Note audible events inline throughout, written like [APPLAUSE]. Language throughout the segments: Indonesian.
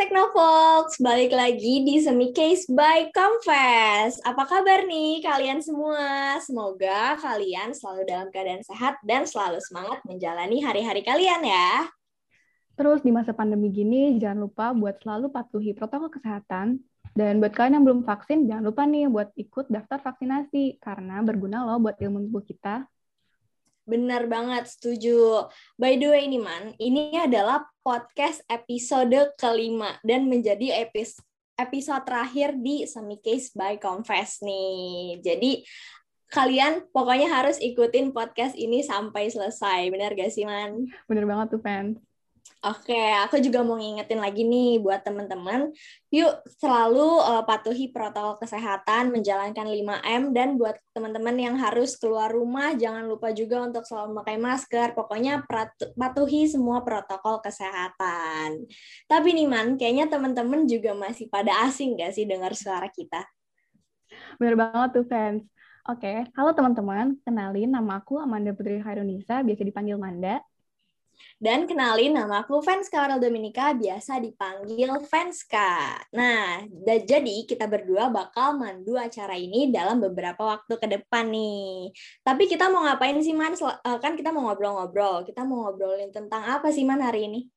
Teknofolks, balik lagi di Semi Case by Confess. Apa kabar nih kalian semua? Semoga kalian selalu dalam keadaan sehat dan selalu semangat menjalani hari-hari kalian ya. Terus di masa pandemi gini, jangan lupa buat selalu patuhi protokol kesehatan. Dan buat kalian yang belum vaksin, jangan lupa nih buat ikut daftar vaksinasi, karena berguna loh buat ilmu tubuh kita. Benar banget, setuju. By the way, ini Man, ini adalah podcast episode kelima dan menjadi episode episode terakhir di Semi Case by Confess nih. Jadi kalian pokoknya harus ikutin podcast ini sampai selesai. Benar gak sih, Man? Bener banget tuh, fans. Oke, aku juga mau ngingetin lagi nih buat teman-teman, yuk selalu uh, patuhi protokol kesehatan, menjalankan 5M, dan buat teman-teman yang harus keluar rumah, jangan lupa juga untuk selalu memakai masker, pokoknya patuhi semua protokol kesehatan. Tapi nih Man, kayaknya teman-teman juga masih pada asing gak sih dengar suara kita? Bener banget tuh fans. Oke, halo teman-teman, kenalin nama aku Amanda Putri Hairunisa, biasa dipanggil Manda. Dan kenalin nama aku Fanska Aurel Dominika, biasa dipanggil Fanska. Nah, jadi kita berdua bakal mandu acara ini dalam beberapa waktu ke depan nih. Tapi kita mau ngapain sih, Man? Eh, kan kita mau ngobrol-ngobrol. Kita mau ngobrolin tentang apa sih, Man, hari ini?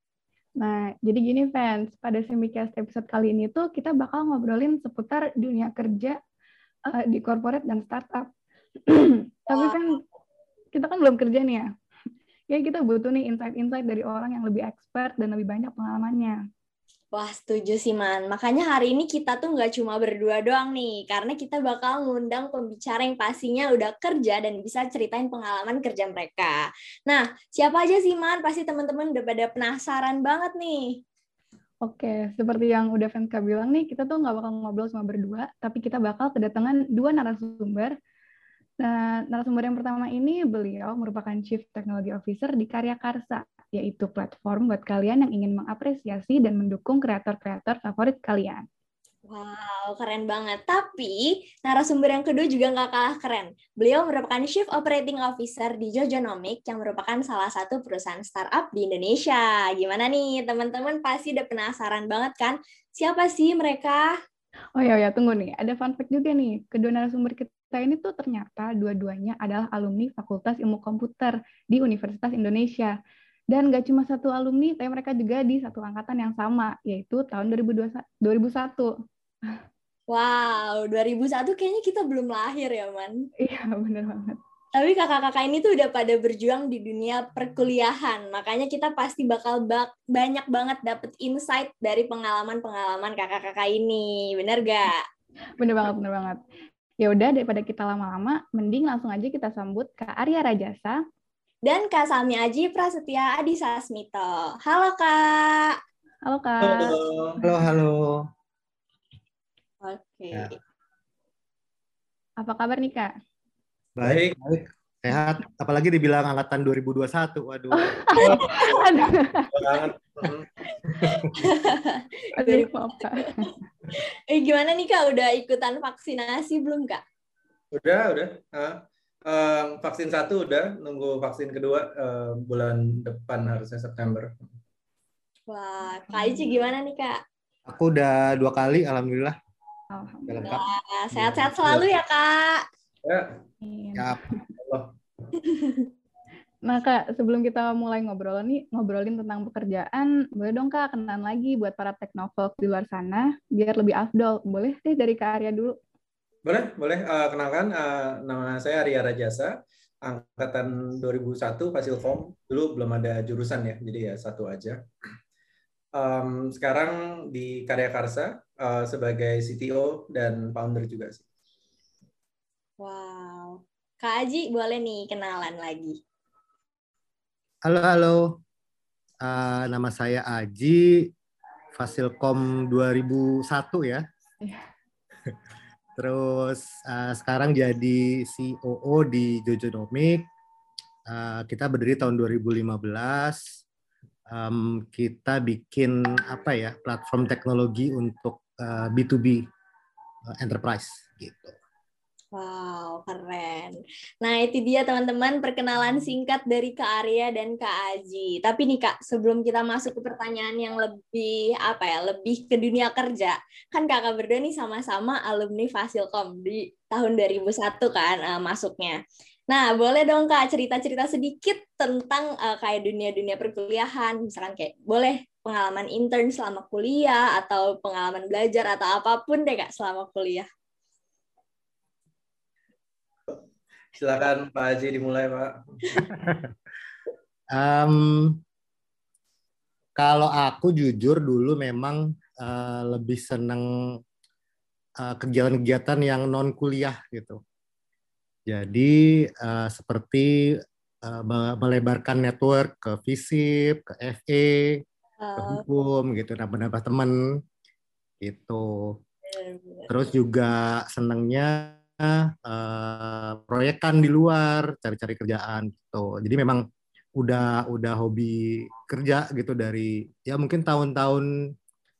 Nah, jadi gini fans, pada Semicast episode kali ini tuh kita bakal ngobrolin seputar dunia kerja uh, di corporate dan startup. [CLEARS THROAT] Tapi kan kita kan belum kerja nih ya ya kita butuh nih insight-insight dari orang yang lebih expert dan lebih banyak pengalamannya. Wah, setuju sih, Man. Makanya hari ini kita tuh nggak cuma berdua doang nih, karena kita bakal ngundang pembicara yang pastinya udah kerja dan bisa ceritain pengalaman kerja mereka. Nah, siapa aja sih, Man? Pasti teman-teman udah pada penasaran banget nih. Oke, seperti yang udah Venka bilang nih, kita tuh nggak bakal ngobrol cuma berdua, tapi kita bakal kedatangan dua narasumber Nah, narasumber yang pertama ini beliau merupakan Chief Technology Officer di Karya Karsa, yaitu platform buat kalian yang ingin mengapresiasi dan mendukung kreator-kreator favorit kalian. Wow, keren banget. Tapi narasumber yang kedua juga nggak kalah keren. Beliau merupakan Chief Operating Officer di Jojonomic yang merupakan salah satu perusahaan startup di Indonesia. Gimana nih teman-teman pasti udah penasaran banget kan? Siapa sih mereka? Oh ya, ya tunggu nih. Ada fun fact juga nih. Kedua narasumber kita ini tuh ternyata dua-duanya adalah alumni Fakultas Ilmu Komputer di Universitas Indonesia. Dan gak cuma satu alumni, tapi mereka juga di satu angkatan yang sama, yaitu tahun 2021. Wow, 2001 kayaknya kita belum lahir ya, Man? Iya, bener banget. Tapi kakak-kakak ini tuh udah pada berjuang di dunia perkuliahan. Makanya kita pasti bakal bak banyak banget dapet insight dari pengalaman-pengalaman kakak-kakak ini. Bener gak? Bener banget, bener banget. Ya udah daripada kita lama-lama, mending langsung aja kita sambut Kak Arya Rajasa dan Kak Sami Aji Prasetya Adi Sasmito. Halo Kak. Halo Kak. Halo, halo. halo. Oke. Okay. Ya. Apa kabar nih Kak? Baik, baik. Sehat. Apalagi dibilang angkatan 2021. Waduh. Banget. [LAUGHS] Aduh, [LAUGHS] Eh gimana nih Kak? Udah ikutan vaksinasi belum Kak? Udah, udah. Uh, uh, vaksin satu udah, nunggu vaksin kedua uh, bulan depan harusnya September. Wah, Kak Ici gimana nih Kak? Aku udah dua kali, alhamdulillah. Alhamdulillah. Sehat-sehat selalu ya Kak. Ya. Ya. [LAUGHS] Nah kak, sebelum kita mulai ngobrol nih, ngobrolin tentang pekerjaan, boleh dong kak kenalan lagi buat para teknofolk di luar sana, biar lebih afdol. Boleh deh dari kak Arya dulu. Boleh, boleh. Uh, kenalkan, uh, nama saya Arya Rajasa, angkatan 2001 Fasilkom. Dulu belum ada jurusan ya, jadi ya satu aja. Um, sekarang di Karya Karsa uh, sebagai CTO dan founder juga sih. Wow. Kak Aji boleh nih kenalan lagi. Halo, halo. Uh, nama saya Aji, Fasilkom 2001 ya. Iya. [LAUGHS] Terus uh, sekarang jadi COO di Jojonomic. Uh, kita berdiri tahun 2015. Um, kita bikin apa ya platform teknologi untuk uh, B2B uh, enterprise gitu. Wow, keren. Nah, itu dia teman-teman perkenalan singkat dari Kak Arya dan Kak Aji. Tapi nih Kak, sebelum kita masuk ke pertanyaan yang lebih apa ya, lebih ke dunia kerja. Kan Kakak berdua nih sama-sama alumni Fasilkom di tahun 2001 kan uh, masuknya. Nah, boleh dong Kak cerita-cerita sedikit tentang uh, kayak dunia-dunia perkuliahan, misalkan kayak boleh pengalaman intern selama kuliah atau pengalaman belajar atau apa pun deh Kak selama kuliah. Silakan Pak Haji dimulai Pak. [LAUGHS] um, kalau aku jujur dulu memang uh, lebih seneng uh, kegiatan-kegiatan yang non kuliah gitu. Jadi uh, seperti uh, melebarkan network ke FISIP, ke FE, ke hukum gitu, nambah-nambah teman gitu. Terus juga senangnya uh, proyekan di luar, cari-cari kerjaan gitu. Jadi memang udah udah hobi kerja gitu dari ya mungkin tahun-tahun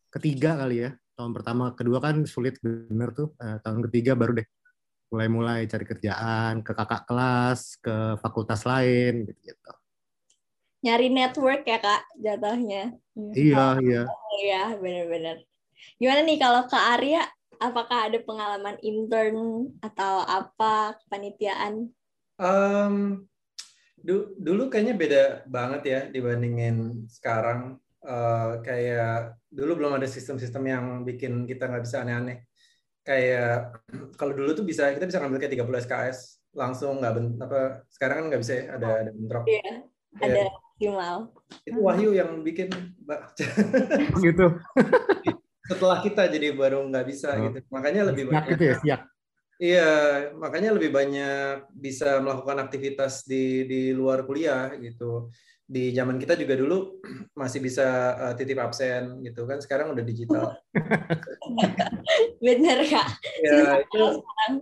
ketiga kali ya. Tahun pertama, kedua kan sulit bener tuh. Uh, tahun ketiga baru deh mulai-mulai cari kerjaan ke kakak kelas, ke fakultas lain gitu. -gitu. Nyari network ya kak jatuhnya. Iya, iya. Iya, bener-bener. Gimana nih kalau Kak Arya apakah ada pengalaman intern atau apa kepanitiaan? Um, du dulu kayaknya beda banget ya dibandingin sekarang. Uh, kayak dulu belum ada sistem-sistem yang bikin kita nggak bisa aneh-aneh. Kayak [CLEARS THROAT] kalau dulu tuh bisa kita bisa ngambil kayak 30 SKS langsung nggak apa sekarang kan nggak bisa ya ada ada bentrok. Iya, ya. ada Jumal. Itu Wahyu yang bikin [LAUGHS] gitu. [LAUGHS] setelah kita jadi baru nggak bisa oh. gitu. Makanya lebih siap banyak. Gitu ya, siap. Iya, makanya lebih banyak bisa melakukan aktivitas di di luar kuliah gitu. Di zaman kita juga dulu [CLEARS THROAT] masih bisa uh, titip absen gitu kan. Sekarang udah digital. [LAUGHS] Bener kak. Ya itu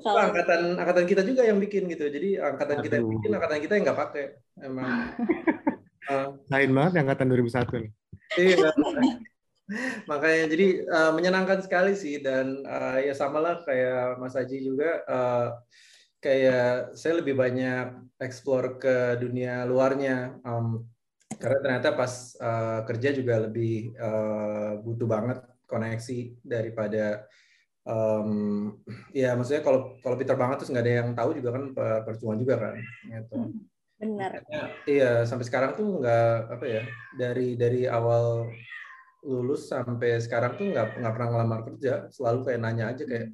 kalau... angkatan angkatan kita juga yang bikin gitu. Jadi angkatan Aduh. kita yang bikin, angkatan kita yang nggak pakai. Emang. Uh, [LAUGHS] Lain banget angkatan 2001 nih. Iya makanya jadi uh, menyenangkan sekali sih dan uh, ya samalah kayak Mas Aji juga uh, kayak saya lebih banyak explore ke dunia luarnya um, karena ternyata pas uh, kerja juga lebih uh, butuh banget koneksi daripada um, ya maksudnya kalau kalau Peter banget terus nggak ada yang tahu juga kan percuma juga kan gitu. Hmm, benar. Iya sampai sekarang tuh nggak apa ya dari dari awal lulus sampai sekarang tuh nggak nggak pernah ngelamar kerja selalu kayak nanya aja kayak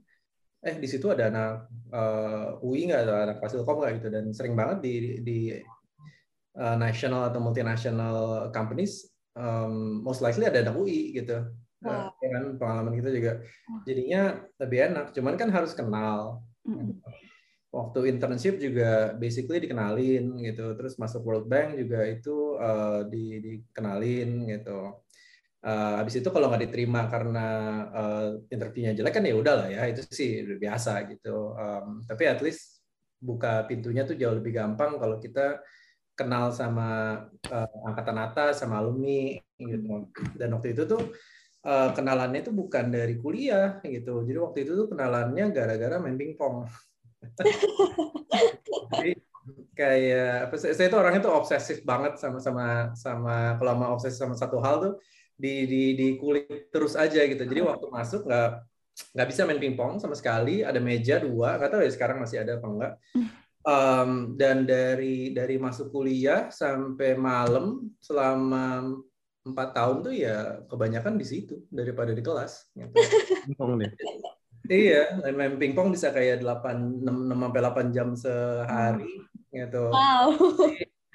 eh di situ ada anak uh, eh, UI nggak ada anak Fasilkom nggak? Gitu. Dan sering banget di di uh, national atau multinational companies um, most likely ada anak UI gitu. Wow. uh, kan pengalaman kita juga jadinya lebih enak. Cuman kan harus kenal. Waktu internship juga basically dikenalin gitu. Terus masuk World Bank juga itu uh, di dikenalin gitu uh, habis itu kalau nggak diterima karena uh, interviewnya jelek kan ya udah lah ya itu sih biasa gitu. Um, tapi at least buka pintunya tuh jauh lebih gampang kalau kita kenal sama uh, angkatan atas sama alumni gitu. Dan waktu itu tuh uh, kenalannya itu bukan dari kuliah gitu. Jadi waktu itu tuh kenalannya gara-gara main pingpong. [LAUGHS] Jadi kayak apa saya itu orangnya tuh obsesif banget sama sama sama kalau mau obsesif sama satu hal tuh di di di kulit terus aja gitu. Jadi waktu masuk nggak nggak bisa main pingpong sama sekali. Ada meja dua, nggak tahu ya sekarang masih ada apa enggak. Um, dan dari dari masuk kuliah sampai malam selama empat tahun tuh ya kebanyakan di situ daripada di kelas. Gitu. [LAUGHS] Pingpong deh. Iya, main pingpong bisa kayak 8 6, 6 sampai 8 jam sehari gitu. Wow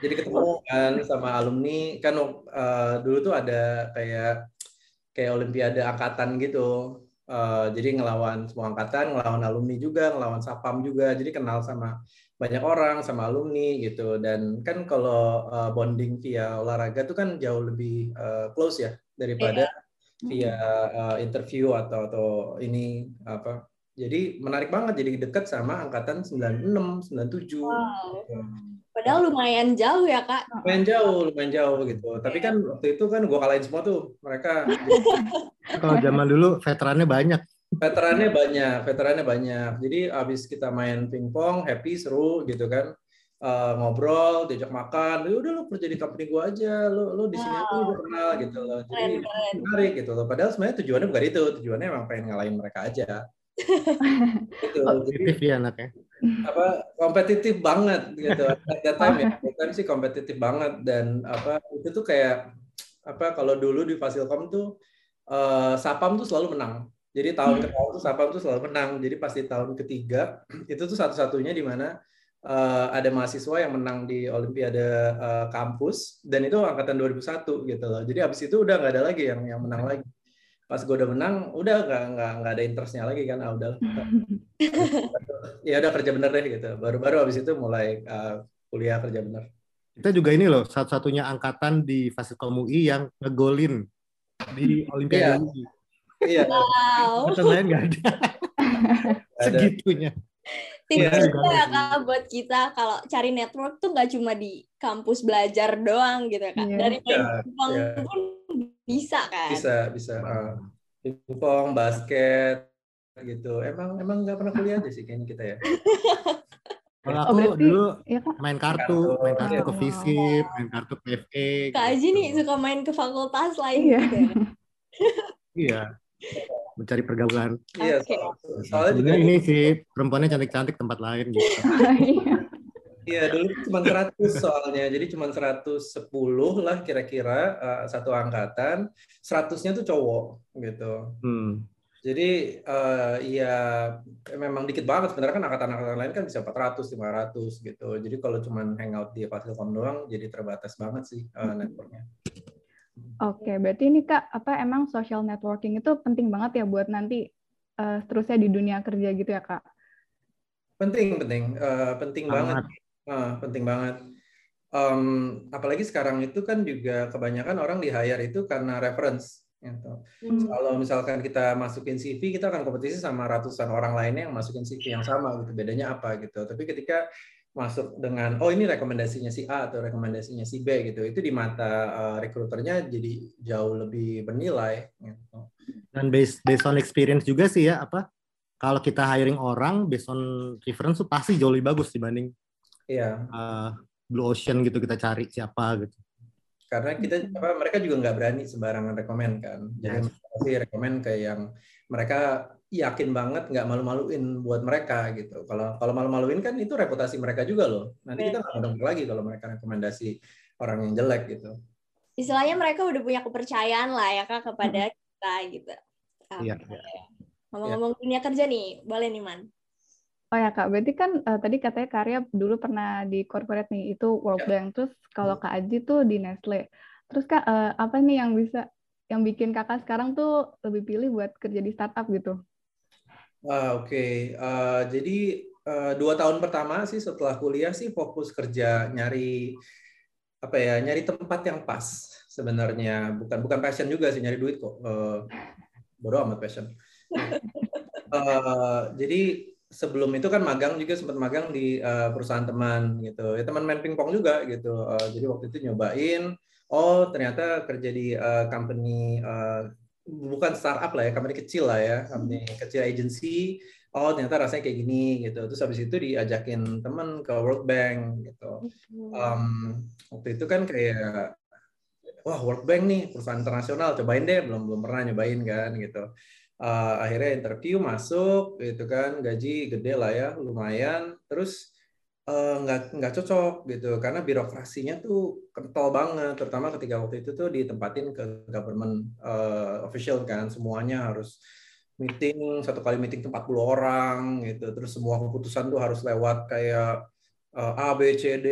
jadi ketemu kan sama alumni. Kan uh, dulu tuh ada kayak kayak olimpiade angkatan gitu. Uh, jadi ngelawan semua angkatan ngelawan alumni juga ngelawan sapam juga. Jadi kenal sama banyak orang sama alumni gitu. Dan kan kalau uh, bonding via olahraga tuh kan jauh lebih uh, close ya daripada yeah. via uh, interview atau atau ini apa jadi menarik banget jadi dekat sama angkatan 96 97 wow. Gitu. Padahal lumayan jauh ya kak. Lumayan jauh, lumayan jauh gitu. Tapi kan waktu itu kan gue kalahin semua tuh mereka. [LAUGHS] Kalau zaman dulu veterannya banyak. veterannya banyak, veterannya banyak. Jadi abis kita main pingpong, happy, seru gitu kan. Uh, ngobrol, diajak makan, ya udah lo kerja di company gua aja, lo lo di sini wow. aja kenal gitu loh. Jadi menarik gitu loh. Padahal sebenarnya tujuannya bukan itu, tujuannya emang pengen ngalahin mereka aja. [LAUGHS] gitu. Kompetitif ya anaknya. Apa kompetitif banget gitu. At that time ya, bukan sih kompetitif banget dan apa itu tuh kayak apa kalau dulu di Fasilkom tuh uh, Sapam tuh selalu menang. Jadi tahun ke tahun tuh Sapam tuh selalu menang. Jadi pasti tahun ketiga [CLEARS THROAT] itu tuh satu-satunya di mana uh, ada mahasiswa yang menang di Olimpiade uh, kampus dan itu angkatan 2001 gitu loh. Jadi abis itu udah nggak ada lagi yang yang menang lagi. Pas gue udah menang, udah nggak nggak nggak ada interestnya lagi kan. Ah udah. [LAUGHS] ya udah kerja bener deh gitu. Baru-baru abis itu mulai uh, kuliah kerja bener. Kita juga ini loh satu-satunya angkatan di Fasilkom UI yang ngegolin di Olimpiade iya. UI. Iya. Wow. Angkatan lain nggak ada. [LAUGHS] Segitunya. Tips yeah. itu ya kak buat kita kalau cari network tuh nggak cuma di kampus belajar doang gitu kak. Yeah. Dari yeah. yeah. pun bisa kan. Bisa bisa. Uh, pingpong, basket gitu. Emang emang nggak pernah kuliah aja sih kayaknya kita ya. [LAUGHS] Kalau oh, aku oh, dulu ya, main kartu, main kartu ke FISIP, main kartu ke FE. Kak Aji gitu. nih suka main ke fakultas lain iya. gitu ya? [LAUGHS] iya mencari pergaulan. Iya, okay. soalnya juga ini sih perempuannya cantik-cantik tempat lain gitu. [LAUGHS] Iya, dulu cuma 100 soalnya. Jadi cuma 110 lah kira-kira uh, satu angkatan. 100-nya tuh cowok gitu. Hmm. Jadi uh, ya memang dikit banget sebenarnya kan angkatan-angkatan lain kan bisa 400, 500 gitu. Jadi kalau cuma hangout di Fasilkom doang jadi terbatas banget sih uh, networknya. Oke, berarti ini Kak, apa emang social networking itu penting banget ya buat nanti uh, seterusnya di dunia kerja gitu ya Kak? Penting, penting, uh, penting banget, uh, penting banget. Um, apalagi sekarang itu kan juga kebanyakan orang di hire itu karena reference. Gitu. Hmm. Kalau misalkan kita masukin CV, kita akan kompetisi sama ratusan orang lainnya yang masukin CV yang sama gitu. Bedanya apa gitu. Tapi ketika masuk dengan oh ini rekomendasinya si A atau rekomendasinya si B gitu itu di mata uh, rekruternya jadi jauh lebih bernilai gitu. dan based based on experience juga sih ya apa kalau kita hiring orang based on reference tuh pasti jauh lebih bagus dibanding iya uh, blue ocean gitu kita cari siapa gitu karena kita apa mereka juga nggak berani sembarangan rekomend kan jadi yes. pasti rekomend ke yang mereka yakin banget nggak malu-maluin buat mereka gitu. Kalau kalau malu-maluin kan itu reputasi mereka juga loh. Nanti kita nggak lagi kalau mereka rekomendasi orang yang jelek gitu. Istilahnya mereka udah punya kepercayaan lah ya kak kepada hmm. kita gitu. Iya. Ngomong-ngomong dunia kerja nih, boleh nih man. Oh ya kak, berarti kan uh, tadi katanya karya dulu pernah di corporate nih itu World ya. Bank. Terus kalau kak Aji tuh di Nestle. Terus kak uh, apa nih yang bisa yang bikin kakak sekarang tuh lebih pilih buat kerja di startup gitu? Ah, Oke, okay. uh, jadi uh, dua tahun pertama sih setelah kuliah sih fokus kerja nyari apa ya nyari tempat yang pas sebenarnya bukan bukan passion juga sih nyari duit kok uh, bodoh amat passion uh, jadi sebelum itu kan magang juga sempat magang di uh, perusahaan teman gitu ya teman main pingpong juga gitu uh, jadi waktu itu nyobain oh ternyata kerja di uh, company uh, bukan startup lah ya, company kecil lah ya, company kecil agency. Oh ternyata rasanya kayak gini gitu. Terus habis itu diajakin temen ke World Bank gitu. Um, waktu itu kan kayak wah World Bank nih perusahaan internasional, cobain deh. Belum belum pernah nyobain kan gitu. Uh, akhirnya interview masuk gitu kan, gaji gede lah ya, lumayan. Terus Eh, nggak uh, nggak cocok gitu. Karena birokrasinya tuh kental banget. Terutama ketika waktu itu tuh ditempatin ke government uh, official kan. Semuanya harus meeting satu kali meeting tuh 40 orang gitu. Terus semua keputusan tuh harus lewat kayak uh, A B C D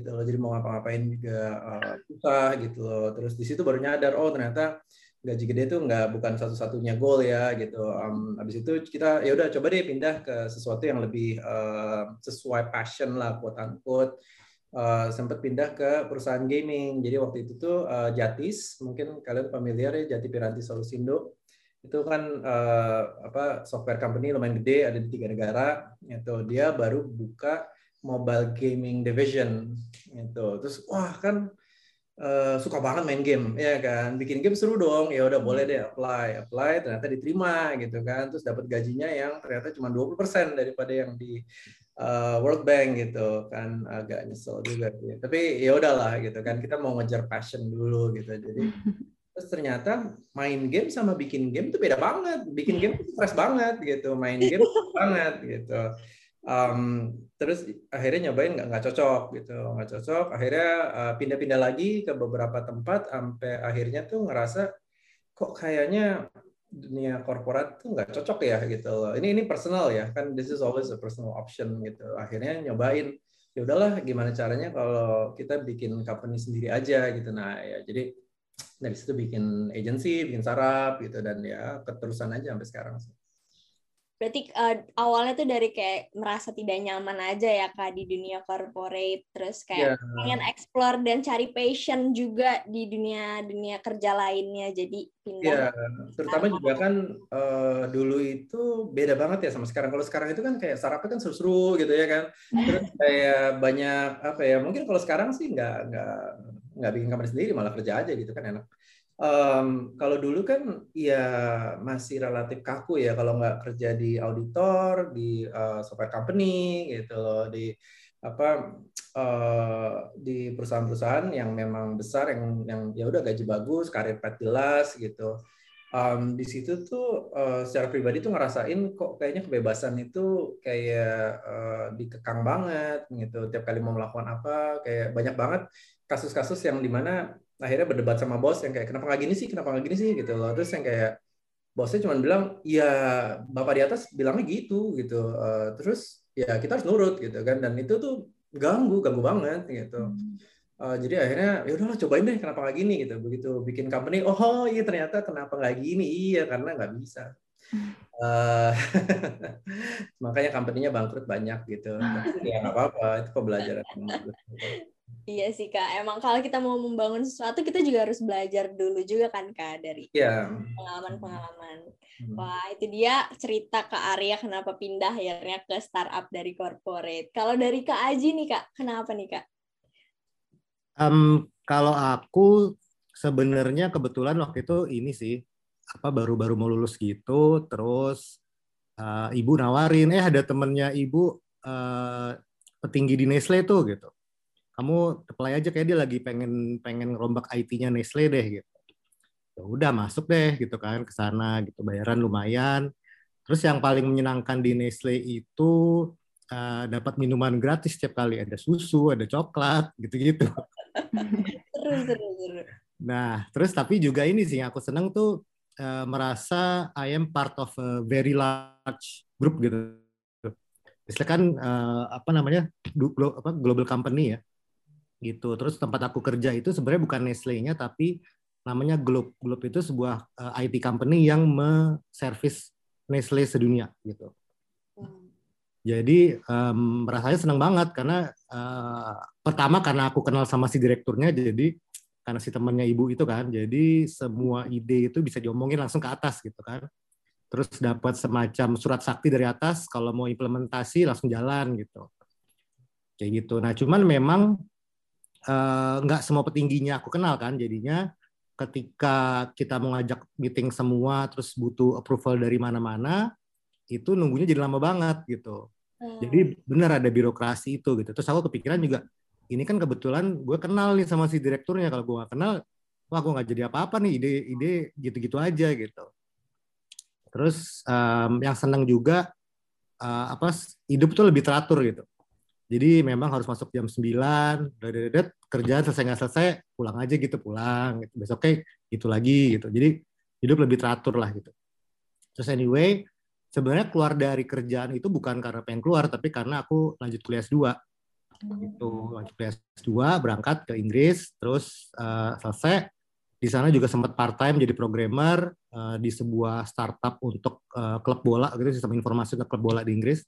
gitu loh. Jadi mau ngapa-ngapain juga uh, susah gitu loh. Terus di situ baru nyadar oh ternyata gaji gede itu nggak bukan satu-satunya goal ya gitu. Um, habis itu kita ya udah coba deh pindah ke sesuatu yang lebih uh, sesuai passion lah quote unquote. Uh, sempat pindah ke perusahaan gaming. Jadi waktu itu tuh uh, Jatis, mungkin kalian familiar ya Jati Piranti Solusindo. Itu kan uh, apa software company lumayan gede ada di tiga negara. Itu dia baru buka mobile gaming division. Itu terus wah kan uh, suka banget main game ya kan? Bikin game seru dong. Ya udah boleh deh apply. Apply ternyata diterima gitu kan? Terus dapat gajinya yang ternyata cuma 20% daripada yang di uh, World Bank gitu kan? Agak nyesel juga sih. tapi ya udahlah gitu kan? Kita mau ngejar passion dulu gitu. Jadi [LAUGHS] terus ternyata main game sama bikin game itu beda banget. Bikin game itu stres banget gitu. Main game banget gitu um, terus akhirnya nyobain nggak nggak cocok gitu nggak cocok. Akhirnya uh, pindah-pindah lagi ke beberapa tempat sampai akhirnya tuh ngerasa kok kayaknya dunia korporat tuh nggak cocok ya gitu loh. Ini ini personal ya kan this is always a personal option gitu. Akhirnya nyobain. Ya udahlah gimana caranya kalau kita bikin company sendiri aja gitu. Nah ya jadi dari situ bikin agency, bikin sarap gitu. Dan ya keterusan aja sampai sekarang sih. Berarti uh, awalnya tuh dari kayak merasa tidak nyaman aja ya kak di dunia corporate, terus kayak yeah. pengen explore dan cari passion juga di dunia dunia kerja lainnya, jadi pindah. Iya, yeah. terutama juga kan uh, dulu itu beda banget ya sama sekarang. Kalau sekarang itu kan kayak sarapnya kan seru-seru gitu ya kan, terus [LAUGHS] kayak banyak apa ya? Mungkin kalau sekarang sih nggak nggak nggak bikin kamar sendiri malah kerja aja gitu kan enak. Um, kalau dulu kan ya masih relatif kaku ya kalau nggak kerja di auditor di uh, software company gitu loh di apa uh, di perusahaan-perusahaan yang memang besar yang yang ya udah gaji bagus karir path jelas gitu. Um, di situ tuh uh, secara pribadi tuh ngerasain kok kayaknya kebebasan itu kayak uh, dikekang banget gitu. Tiap kali mau melakukan apa kayak banyak banget kasus-kasus yang di mana akhirnya berdebat sama bos yang kayak kenapa nggak gini sih? Kenapa nggak gini sih? Gitu loh. Terus yang kayak bosnya cuma bilang ya bapak di atas bilangnya gitu gitu. Uh, terus ya kita harus nurut gitu kan. Dan itu tuh ganggu ganggu banget gitu. Uh, jadi akhirnya ya udahlah cobain deh kenapa nggak gini gitu. Begitu bikin company oh iya ternyata kenapa nggak gini? Iya karena nggak bisa. Uh, [LAUGHS] makanya company-nya bangkrut banyak gitu. [LAUGHS] Tapi ya nggak apa-apa itu pembelajaran Iya sih kak, emang kalau kita mau membangun sesuatu kita juga harus belajar dulu juga kan kak dari yeah. pengalaman-pengalaman. Hmm. Wah itu dia cerita kak Arya kenapa pindah akhirnya ke startup dari corporate. Kalau dari kak Aji nih kak, kenapa nih kak? Um, kalau aku sebenarnya kebetulan waktu itu ini sih apa baru-baru mau lulus gitu, terus uh, ibu nawarin, eh ada temennya ibu uh, petinggi di Nestle tuh gitu kamu apply aja kayak dia lagi pengen pengen rombak IT-nya Nestle deh gitu. Ya udah masuk deh gitu kan ke sana gitu bayaran lumayan. Terus yang paling menyenangkan di Nestle itu uh, dapat minuman gratis setiap kali ada susu, ada coklat gitu-gitu. [LAUGHS] seru, seru, seru. Nah, terus tapi juga ini sih yang aku seneng tuh uh, merasa I am part of a very large group gitu. Misalkan kan uh, apa namanya global company ya gitu. Terus tempat aku kerja itu sebenarnya bukan Nestle-nya tapi namanya Globe. Globe itu sebuah uh, eh, IT company yang me-service Nestle sedunia gitu. Hmm. Jadi um, rasanya senang banget karena uh, pertama karena aku kenal sama si direkturnya jadi karena si temannya ibu itu kan jadi semua ide itu bisa diomongin langsung ke atas gitu kan terus dapat semacam surat sakti dari atas kalau mau implementasi langsung jalan gitu kayak gitu nah cuman memang nggak uh, semua petingginya aku kenal kan jadinya. Ketika kita mau ngajak meeting semua terus butuh approval dari mana-mana itu nunggunya jadi lama banget gitu. Hmm. jadi benar ada birokrasi itu gitu. Terus aku kepikiran juga ini kan kebetulan gue kenal nih sama si direkturnya. Kalau gue nggak kenal wah gue nggak jadi apa-apa nih ide-ide gitu-gitu aja gitu. Terus um, yang senang juga uh, apa hidup tuh lebih teratur gitu jadi memang harus masuk jam 9, dedet, kerjaan selesai nggak selesai, pulang aja gitu, pulang. Gitu. Besoknya gitu lagi gitu. Jadi hidup lebih teratur lah gitu. Terus anyway, sebenarnya keluar dari kerjaan itu bukan karena pengen keluar, tapi karena aku lanjut kuliah S2. Gitu, lanjut kuliah S2, berangkat ke Inggris, terus uh, selesai. Di sana juga sempat part time jadi programmer uh, di sebuah startup untuk uh, klub bola gitu sistem informasi untuk klub bola di Inggris.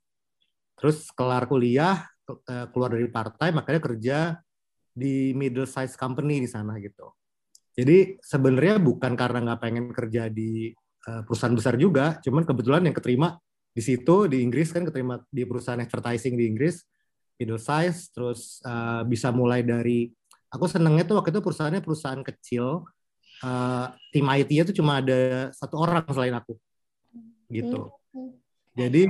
Terus kelar kuliah, keluar dari partai makanya kerja di middle size company di sana gitu. Jadi sebenarnya bukan karena nggak pengen kerja di uh, perusahaan besar juga, cuman kebetulan yang keterima di situ di Inggris kan keterima di perusahaan advertising di Inggris middle size, terus uh, bisa mulai dari aku senengnya tuh waktu itu perusahaannya perusahaan kecil uh, tim IT-nya tuh cuma ada satu orang selain aku gitu hmm. jadi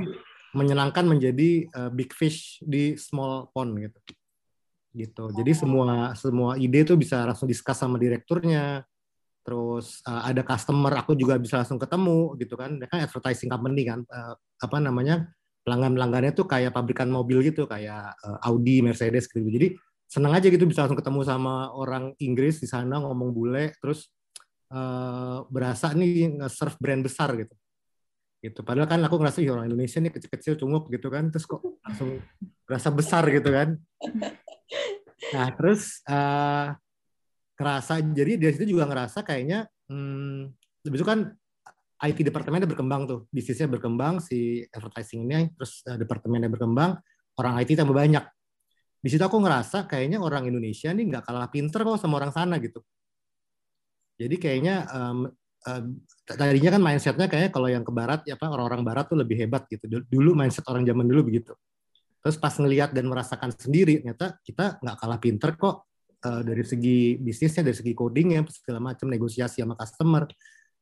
menyenangkan menjadi uh, big fish di small pond gitu. Gitu. Jadi oh. semua semua ide tuh bisa langsung diskus sama direkturnya. Terus uh, ada customer aku juga bisa langsung ketemu gitu kan. Kan advertising company kan uh, apa namanya pelanggan pelanggannya tuh kayak pabrikan mobil gitu kayak uh, Audi Mercedes gitu. Jadi senang aja gitu bisa langsung ketemu sama orang Inggris di sana ngomong bule terus uh, berasa nih nge-serve brand besar gitu gitu. Padahal kan aku ngerasa orang Indonesia nih kecil-kecil cunguk gitu kan. Terus kok langsung berasa besar gitu kan. Nah terus uh, kerasa jadi dari situ juga ngerasa kayaknya hmm, lebih itu kan IT departemennya berkembang tuh. Bisnisnya berkembang si advertising ini terus uh, departemennya berkembang orang IT tambah banyak. Di situ aku ngerasa kayaknya orang Indonesia nih nggak kalah pinter kok sama orang sana gitu. Jadi kayaknya um, uh, tadinya kan mindsetnya kayaknya kalau yang ke barat ya apa orang-orang barat tuh lebih hebat gitu. Dulu mindset orang zaman dulu begitu. Terus pas ngelihat dan merasakan sendiri ternyata kita nggak kalah pinter kok uh, dari segi bisnisnya dari segi codingnya segala macam negosiasi sama customer.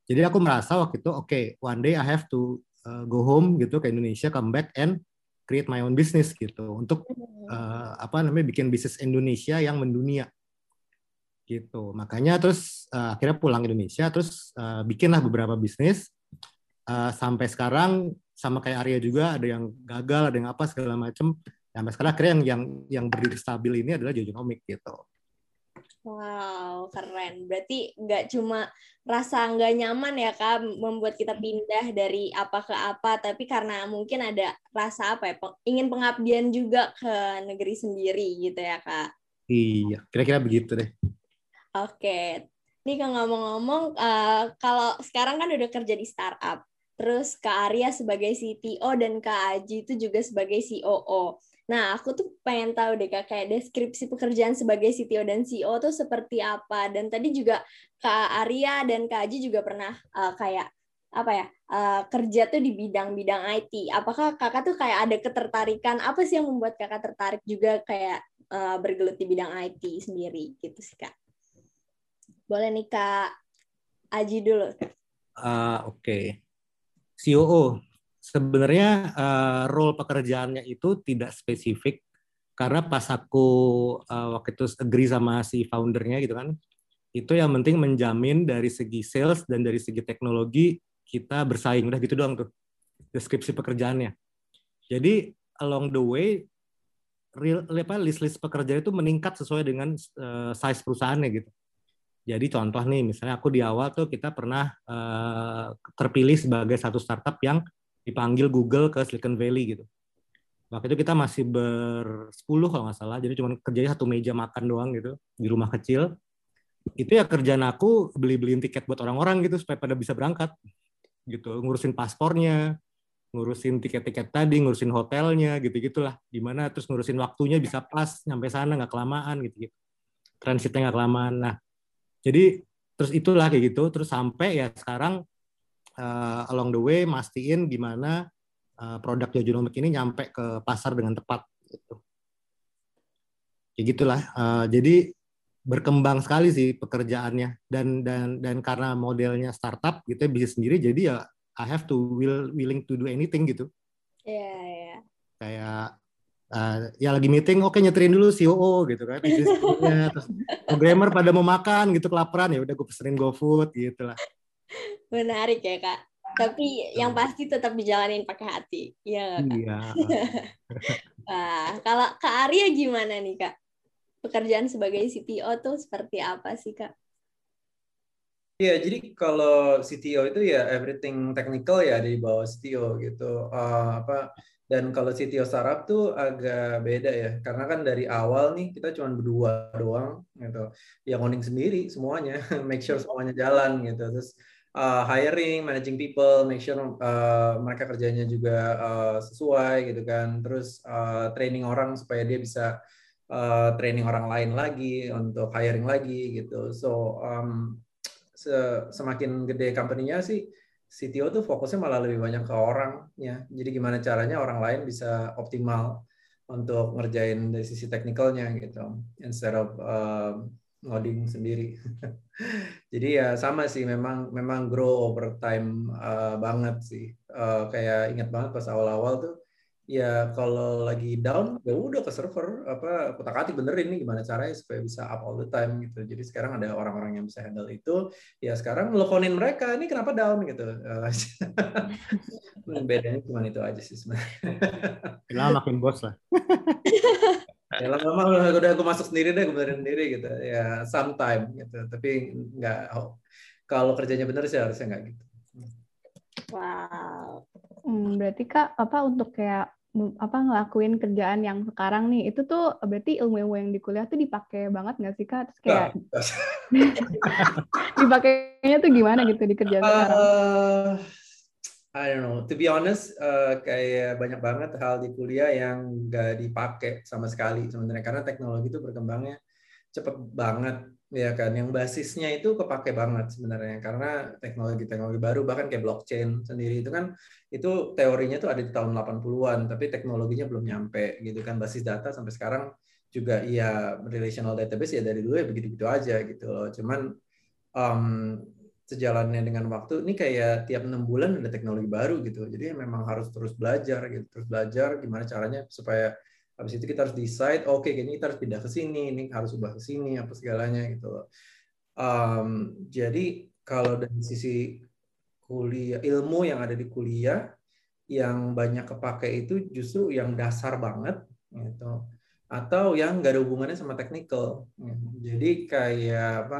Jadi aku merasa waktu itu oke okay, one day I have to uh, go home gitu ke Indonesia come back and create my own business gitu. Untuk uh, apa namanya bikin bisnis Indonesia yang mendunia gitu makanya terus uh, akhirnya pulang Indonesia terus uh, bikinlah beberapa bisnis uh, sampai sekarang sama kayak Arya juga ada yang gagal ada yang apa segala macam sampai sekarang akhirnya yang yang yang berdiri stabil ini adalah Jojonomic gitu Wow, keren. Berarti nggak cuma rasa nggak nyaman ya kak membuat kita pindah dari apa ke apa, tapi karena mungkin ada rasa apa ya, ingin pengabdian juga ke negeri sendiri gitu ya kak. Iya, kira-kira begitu deh. Oke, ini kan ngomong-ngomong, uh, kalau sekarang kan udah kerja di startup, terus Kak Arya sebagai CTO dan Kak Aji itu juga sebagai COO. Nah, aku tuh pengen tahu deh Kak, kayak deskripsi pekerjaan sebagai CTO dan CEO tuh seperti apa. Dan tadi juga Kak Arya dan Kak Aji juga pernah uh, kayak apa ya uh, kerja tuh di bidang-bidang IT. Apakah kakak tuh kayak ada ketertarikan? Apa sih yang membuat kakak tertarik juga kayak uh, bergelut di bidang IT sendiri gitu sih kak? Boleh nih Kak Aji dulu. Uh, Oke. Okay. COO. Sebenarnya uh, role pekerjaannya itu tidak spesifik karena pas aku uh, waktu itu agree sama si foundernya gitu kan, itu yang penting menjamin dari segi sales dan dari segi teknologi kita bersaing. Udah gitu doang tuh deskripsi pekerjaannya. Jadi along the way real apa list-list pekerjaan itu meningkat sesuai dengan uh, size perusahaannya gitu. Jadi contoh nih, misalnya aku di awal tuh kita pernah uh, terpilih sebagai satu startup yang dipanggil Google ke Silicon Valley gitu. Waktu itu kita masih bersepuluh kalau nggak salah, jadi cuma kerjanya satu meja makan doang gitu di rumah kecil. Itu ya kerjaan aku beli-beliin tiket buat orang-orang gitu supaya pada bisa berangkat gitu, ngurusin paspornya, ngurusin tiket-tiket tadi, ngurusin hotelnya gitu-gitulah. Gimana terus ngurusin waktunya bisa pas nyampe sana nggak kelamaan gitu-gitu. Transitnya nggak kelamaan. Nah, jadi terus itulah kayak gitu terus sampai ya sekarang uh, along the way mastiin gimana uh, produk Jojonomic ini nyampe ke pasar dengan tepat gitu kayak gitulah uh, jadi berkembang sekali sih pekerjaannya dan dan dan karena modelnya startup gitu ya, bisa sendiri jadi ya I have to will willing to do anything gitu. Iya, yeah, iya. Yeah. Kayak uh, ya lagi meeting oke okay, nyeterin dulu COO gitu kan terus programmer pada mau makan gitu kelaparan ya udah gue pesenin GoFood gitu lah. Menarik ya kak. Tapi yang pasti tetap dijalanin pakai hati ya kak? Iya. [LAUGHS] Wah, kalau kak Arya gimana nih kak? Pekerjaan sebagai CTO tuh seperti apa sih kak Iya, jadi kalau CTO itu ya everything technical ya di bawah CTO gitu. Uh, apa dan kalau CTO startup tuh agak beda ya, karena kan dari awal nih kita cuma berdua doang gitu. Yang owning sendiri semuanya, [LAUGHS] make sure semuanya jalan gitu. Terus uh, hiring, managing people, make sure uh, mereka kerjanya juga uh, sesuai gitu kan. Terus uh, training orang supaya dia bisa uh, training orang lain lagi untuk hiring lagi gitu. So um, semakin gede company-nya sih CTO tuh fokusnya malah lebih banyak ke orangnya. Jadi gimana caranya orang lain bisa optimal untuk ngerjain dari sisi teknikalnya gitu instead of uh, ngoding sendiri. [LAUGHS] Jadi ya sama sih memang memang grow over time uh, banget sih. Uh, kayak ingat banget pas awal-awal tuh ya kalau lagi down ya udah ke server apa kotak-atik benerin nih gimana caranya supaya bisa up all the time gitu. Jadi sekarang ada orang-orang yang bisa handle itu. Ya sekarang teleponin mereka ini kenapa down gitu. [LAUGHS] Bedanya cuma itu aja sih sebenarnya. makin bos lah. [LAUGHS] ya lama-lama udah, udah aku masuk sendiri deh, aku benerin sendiri gitu. Ya sometime gitu. Tapi nggak oh, kalau kerjanya bener sih harusnya nggak gitu. Wow. Hmm, berarti kak apa untuk kayak apa ngelakuin kerjaan yang sekarang nih itu tuh berarti ilmu-ilmu yang di kuliah tuh dipakai banget nggak sih kak? Terus kayak [LAUGHS] dipakainya tuh gimana gitu di kerjaan uh, sekarang? I don't know. To be honest, uh, kayak banyak banget hal di kuliah yang nggak dipakai sama sekali sebenarnya karena teknologi itu berkembangnya cepet banget ya kan. Yang basisnya itu kepake banget sebenarnya karena teknologi-teknologi baru bahkan kayak blockchain sendiri itu kan itu teorinya tuh ada di tahun 80-an tapi teknologinya belum nyampe gitu kan. Basis data sampai sekarang juga iya relational database ya dari dulu ya begitu-begitu aja gitu loh. Cuman um, sejalannya dengan waktu ini kayak tiap enam bulan ada teknologi baru gitu jadi memang harus terus belajar gitu terus belajar gimana caranya supaya habis itu kita harus decide oke okay, ini kita harus pindah ke sini ini harus ubah ke sini apa segalanya gitu loh um, jadi kalau dari sisi kuliah ilmu yang ada di kuliah yang banyak kepake itu justru yang dasar banget gitu atau yang nggak ada hubungannya sama teknikal gitu. jadi kayak apa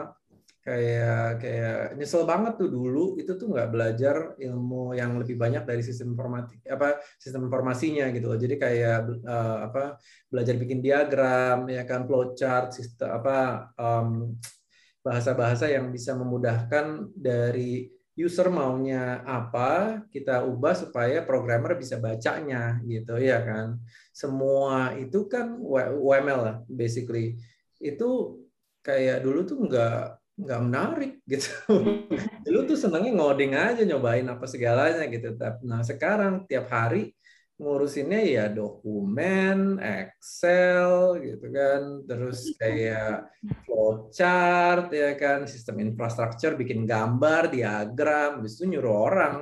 kayak kayak nyesel banget tuh dulu itu tuh nggak belajar ilmu yang lebih banyak dari sistem informatik apa sistem informasinya gitu loh. Jadi kayak uh, apa belajar bikin diagram ya kan flowchart sistem apa um, bahasa-bahasa yang bisa memudahkan dari user maunya apa kita ubah supaya programmer bisa bacanya gitu ya kan. Semua itu kan UML lah basically. Itu kayak dulu tuh nggak nggak menarik [LAUGHS] gitu. Dulu tuh senangnya ngoding aja nyobain apa segalanya gitu. Nah sekarang tiap hari ngurusinnya ya dokumen, Excel gitu kan, terus kayak flowchart ya kan, sistem infrastruktur, bikin gambar, diagram, habis itu nyuruh orang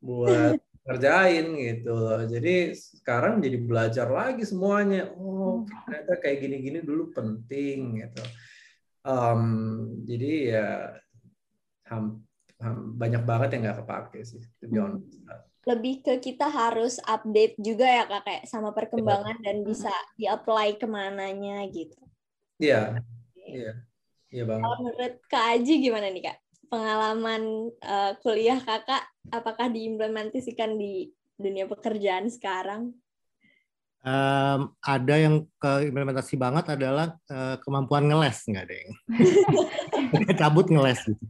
buat [LAUGHS] ngerjain gitu loh. Jadi sekarang jadi belajar lagi semuanya. Oh, ternyata kayak gini-gini dulu penting gitu. Um, jadi ya ham, ham, banyak banget yang nggak kepake sih, to be hmm. Lebih ke kita harus update juga ya kak, kayak sama perkembangan yeah. dan bisa di-apply ke mananya gitu. Iya, iya, iya banget. Kalau menurut Kak Aji gimana nih kak? Pengalaman uh, kuliah kakak, apakah diimplementasikan di dunia pekerjaan sekarang? Um, ada yang ke implementasi banget adalah uh, kemampuan ngeles nggak deh [LAUGHS] cabut ngeles gitu.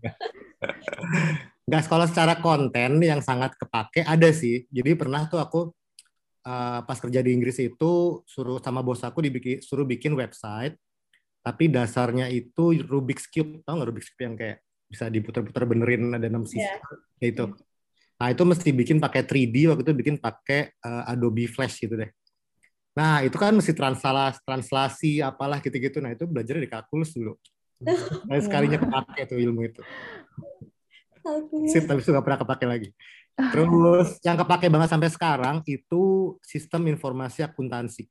Nggak sekolah secara konten yang sangat kepake ada sih. Jadi pernah tuh aku uh, pas kerja di Inggris itu suruh sama bos aku dibikin suruh bikin website tapi dasarnya itu Rubik's Cube. Tau nggak Rubik's Cube yang kayak bisa diputar-putar benerin ada enam sisi yeah. itu. Nah itu mesti bikin pakai 3D waktu itu bikin pakai uh, Adobe Flash gitu deh Nah, itu kan mesti translasi, translasi apalah gitu-gitu. Nah, itu belajar di kalkulus dulu. [LAUGHS] Nah, sekalinya kepake tuh ilmu itu. Sip, tapi gak pernah kepake lagi. Terus yang kepake banget sampai sekarang itu sistem informasi akuntansi.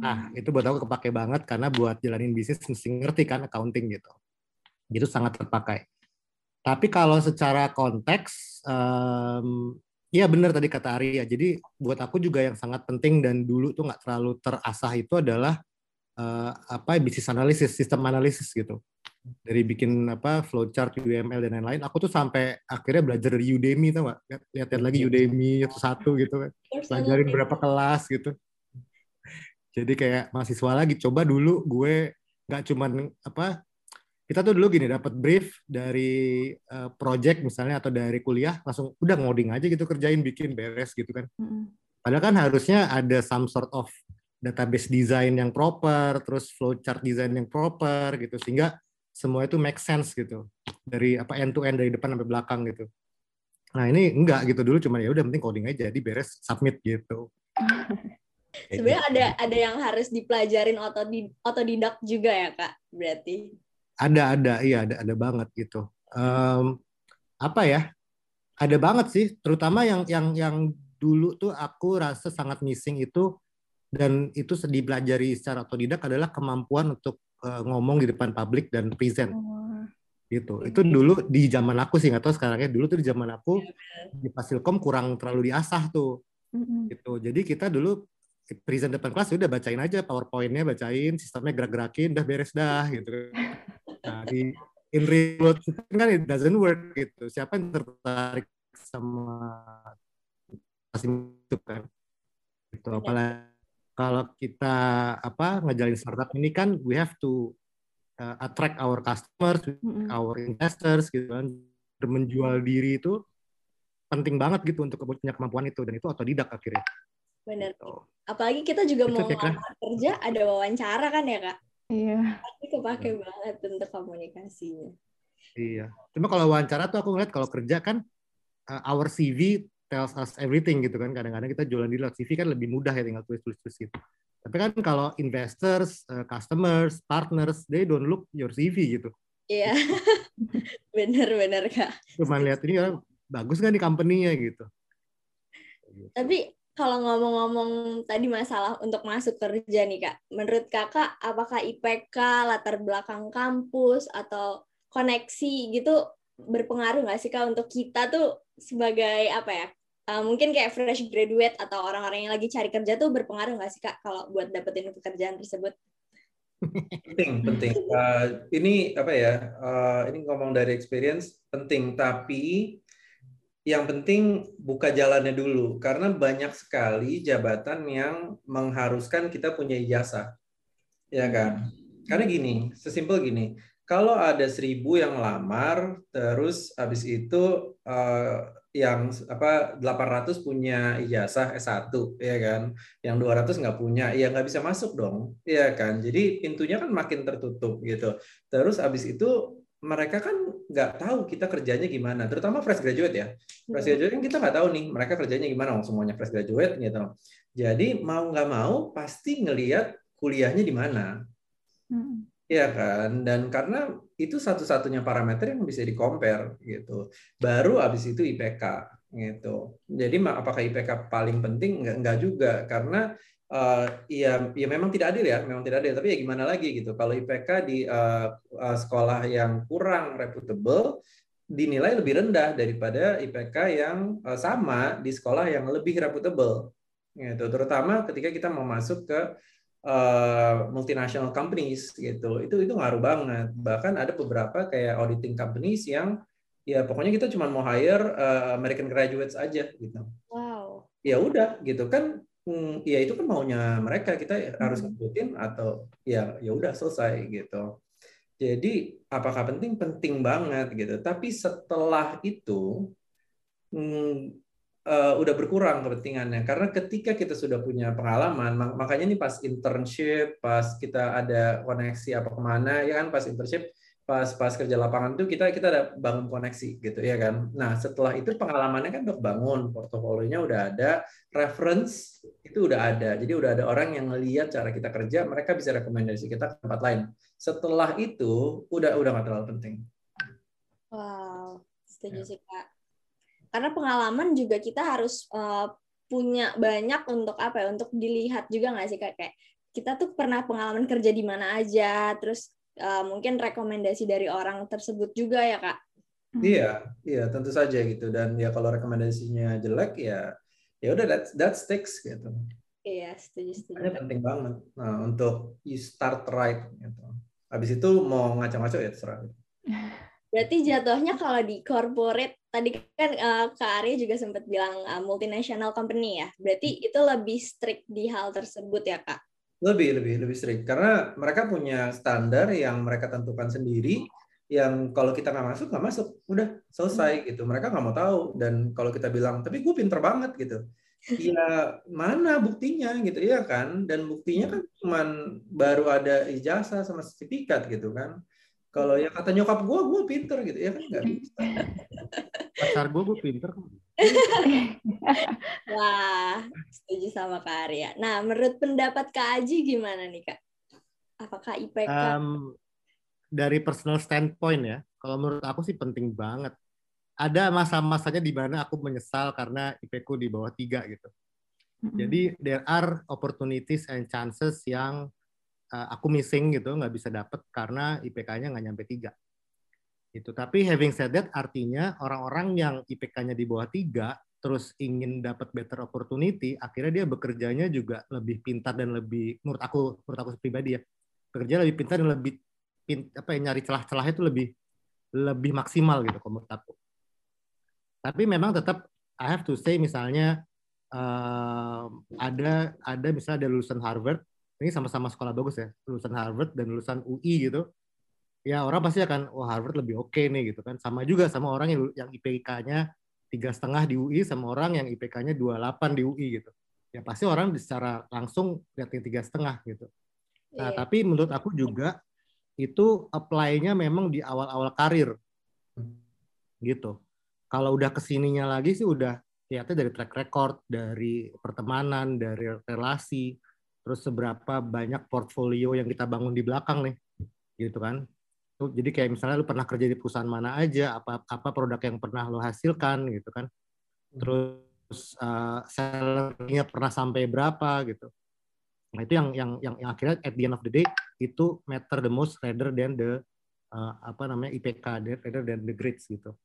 Nah, itu buat aku kepake banget karena buat jalanin bisnis mesti ngerti kan accounting gitu. Itu sangat terpakai. Tapi kalau secara konteks, um, Iya benar tadi kata Arya. Jadi buat aku juga yang sangat penting dan dulu tuh nggak terlalu terasah itu adalah uh, apa bisnis analisis, sistem analisis gitu. Dari bikin apa flowchart, UML dan lain-lain. Aku tuh sampai akhirnya belajar dari Udemy tau nggak? Lihat-lihat lagi Udemy satu-satu gitu kan. Pelajarin berapa kelas gitu. Jadi kayak mahasiswa lagi coba dulu gue nggak cuman apa kita tuh dulu gini dapat brief dari uh, project misalnya atau dari kuliah langsung udah ngoding aja gitu kerjain bikin beres gitu kan. Mm. Padahal kan harusnya ada some sort of database design yang proper, terus flowchart design yang proper gitu sehingga semua itu make sense gitu dari apa end to end dari depan sampai belakang gitu. Nah ini enggak gitu dulu cuma ya udah penting coding aja jadi beres submit gitu. Sebenarnya ada ada yang harus dipelajarin otodidak juga ya kak, berarti? Ada ada, iya ada ada banget gitu. Um, apa ya? Ada banget sih, terutama yang yang yang dulu tuh aku rasa sangat missing itu dan itu dipelajari secara otodidak adalah kemampuan untuk uh, ngomong di depan publik dan present. Oh. Gitu. Itu dulu di zaman aku sih nggak tahu sekarangnya dulu tuh di zaman aku di Fasilkom kurang terlalu diasah tuh. Gitu. Jadi kita dulu present depan kelas ya udah bacain aja PowerPoint-nya, bacain, sistemnya gerak-gerakin, udah beres dah gitu. [LAUGHS] Nah, di in real world kan it doesn't work gitu. Siapa yang tertarik sama itu kan itu iya. apalagi kalau kita apa ngejalin startup ini kan we have to uh, attract our customers, mm-hmm. our investors gitu kan. Menjual diri itu penting banget gitu untuk punya kemampuan itu dan itu otodidak akhirnya. Benar. Gitu. Apalagi kita juga itu mau kerja ada wawancara kan ya kak? Iya. Pasti kepake yeah. banget untuk komunikasinya. Iya. Cuma kalau wawancara tuh aku ngeliat kalau kerja kan uh, our CV tells us everything gitu kan. Kadang-kadang kita jualan di lewat CV kan lebih mudah ya tinggal tulis-tulis gitu. Tapi kan kalau investors, uh, customers, partners, they don't look your CV gitu. Iya, [LAUGHS] benar-benar kak. Cuma lihat ini kan bagus nggak nih company-nya gitu. Tapi kalau ngomong-ngomong tadi masalah untuk masuk kerja nih kak, menurut kakak apakah IPK, latar belakang kampus atau koneksi gitu berpengaruh nggak sih kak untuk kita tuh sebagai apa ya uh, mungkin kayak fresh graduate atau orang-orang yang lagi cari kerja tuh berpengaruh nggak sih kak kalau buat dapetin pekerjaan tersebut? penting penting uh, ini apa ya uh, ini ngomong dari experience penting tapi yang penting buka jalannya dulu karena banyak sekali jabatan yang mengharuskan kita punya ijazah ya kan? Karena gini sesimpel gini kalau ada seribu yang lamar terus habis itu uh, yang apa 800 punya ijazah S1 ya kan? Yang 200 nggak punya ya nggak bisa masuk dong ya kan? Jadi pintunya kan makin tertutup gitu. Terus abis itu mereka kan nggak tahu kita kerjanya gimana terutama fresh graduate ya fresh iya. graduate kan kita nggak tahu nih mereka kerjanya gimana semuanya fresh graduate gitu jadi mau nggak mau pasti ngelihat kuliahnya di mana Iya kan? Dan karena itu satu-satunya parameter yang bisa di compare gitu. Baru habis itu IPK gitu. Jadi apakah IPK paling penting? Enggak, enggak juga karena uh, ya ya memang tidak adil ya, memang tidak adil. Tapi ya gimana lagi gitu. Kalau IPK di uh, uh, sekolah yang kurang reputable dinilai lebih rendah daripada IPK yang uh, sama di sekolah yang lebih reputable. Gitu. Terutama ketika kita mau masuk ke uh, multinational companies gitu itu itu ngaruh banget bahkan ada beberapa kayak auditing companies yang ya pokoknya kita cuma mau hire uh, American graduates aja gitu wow ya udah gitu kan hmm, ya itu kan maunya mereka kita harus hmm. ngikutin atau ya ya udah selesai gitu. Jadi apakah penting? Penting banget gitu. Tapi setelah itu hmm, uh, udah berkurang kepentingannya. Karena ketika kita sudah punya pengalaman mak makanya ini pas internship pas kita ada koneksi apa ke mana ya kan pas internship pas pas kerja lapangan tuh kita kita ada bangun koneksi gitu ya kan? Nah setelah itu pengalamannya kan udah bangun portofolionya udah ada reference itu udah ada. Jadi udah ada orang yang ngelihat cara kita kerja mereka bisa rekomendasi kita ke tempat lain. Setelah itu udah udah nggak terlalu penting. Wow setuju ya. sih kak. Karena pengalaman juga kita harus uh, punya banyak untuk apa ya untuk dilihat juga nggak sih kak? Kayak kita tuh pernah pengalaman kerja di mana aja terus uh, mungkin rekomendasi dari orang tersebut juga ya kak. Hmm. iya iya tentu saja gitu. Dan ya kalau rekomendasinya jelek ya ya udah that that sticks gitu. Iya setuju setuju. Ini penting banget nah untuk you start right gitu. Habis itu mau ngaco-ngaco ya terserah. Berarti jatuhnya kalau di corporate tadi kan uh, Kak Arya juga sempat bilang uh, multinational company ya. Berarti itu lebih strict di hal tersebut ya, Kak? Lebih, lebih, lebih strict. Karena mereka punya standar yang mereka tentukan sendiri yang kalau kita nggak masuk nggak masuk. Udah selesai hmm. gitu. Mereka nggak mau tahu. Dan kalau kita bilang tapi gue pinter banget gitu. Ya mana buktinya gitu. Ya kan? Dan buktinya kan cuman baru ada ijazah sama sertifikat gitu kan. Kalau yang kata nyokap gue, gue pinter gitu. Ya kan? Nggak bisa. [LAUGHS] Pacar gue, gue pinter. [LAUGHS] Wah, setuju sama Kak Arya. Nah, menurut pendapat Kak Aji gimana nih Kak? Apakah IPK? Um, dari personal standpoint ya, kalau menurut aku sih penting banget. Ada masa-masanya di mana aku menyesal karena IP ku di bawah tiga gitu. Jadi there are opportunities and chances yang uh, aku missing gitu, nggak bisa dapet karena IPK-nya nggak nyampe tiga. Itu. Tapi having said that, artinya orang-orang yang IPK-nya di bawah tiga terus ingin dapat better opportunity, akhirnya dia bekerjanya juga lebih pintar dan lebih, menurut aku, menurut aku pribadi ya, bekerja lebih pintar dan lebih apa ya, nyari celah-celah itu lebih lebih maksimal gitu menurut aku. Tapi memang tetap I have to say misalnya uh, ada ada misalnya ada lulusan Harvard ini sama-sama sekolah bagus ya lulusan Harvard dan lulusan UI gitu ya orang pasti akan wah Harvard lebih oke okay nih gitu kan. Sama juga sama orang yang yang IPK-nya tiga setengah di UI sama orang yang IPK-nya 28 di UI gitu. Ya pasti orang secara langsung lihat tiga setengah gitu. Nah yeah. tapi menurut aku juga itu apply-nya memang di awal-awal karir. Gitu. Kalau udah ke sininya lagi sih udah ternyata dari track record, dari pertemanan, dari relasi, terus seberapa banyak portfolio yang kita bangun di belakang nih, gitu kan? Jadi kayak misalnya lu pernah kerja di perusahaan mana aja, apa apa produk yang pernah lo hasilkan, gitu kan? Terus uh, salary-nya pernah sampai berapa, gitu. Nah itu yang yang yang, yang akhirnya at the end of the day itu matter the most rather than the uh, apa namanya IPK rather than the grades gitu.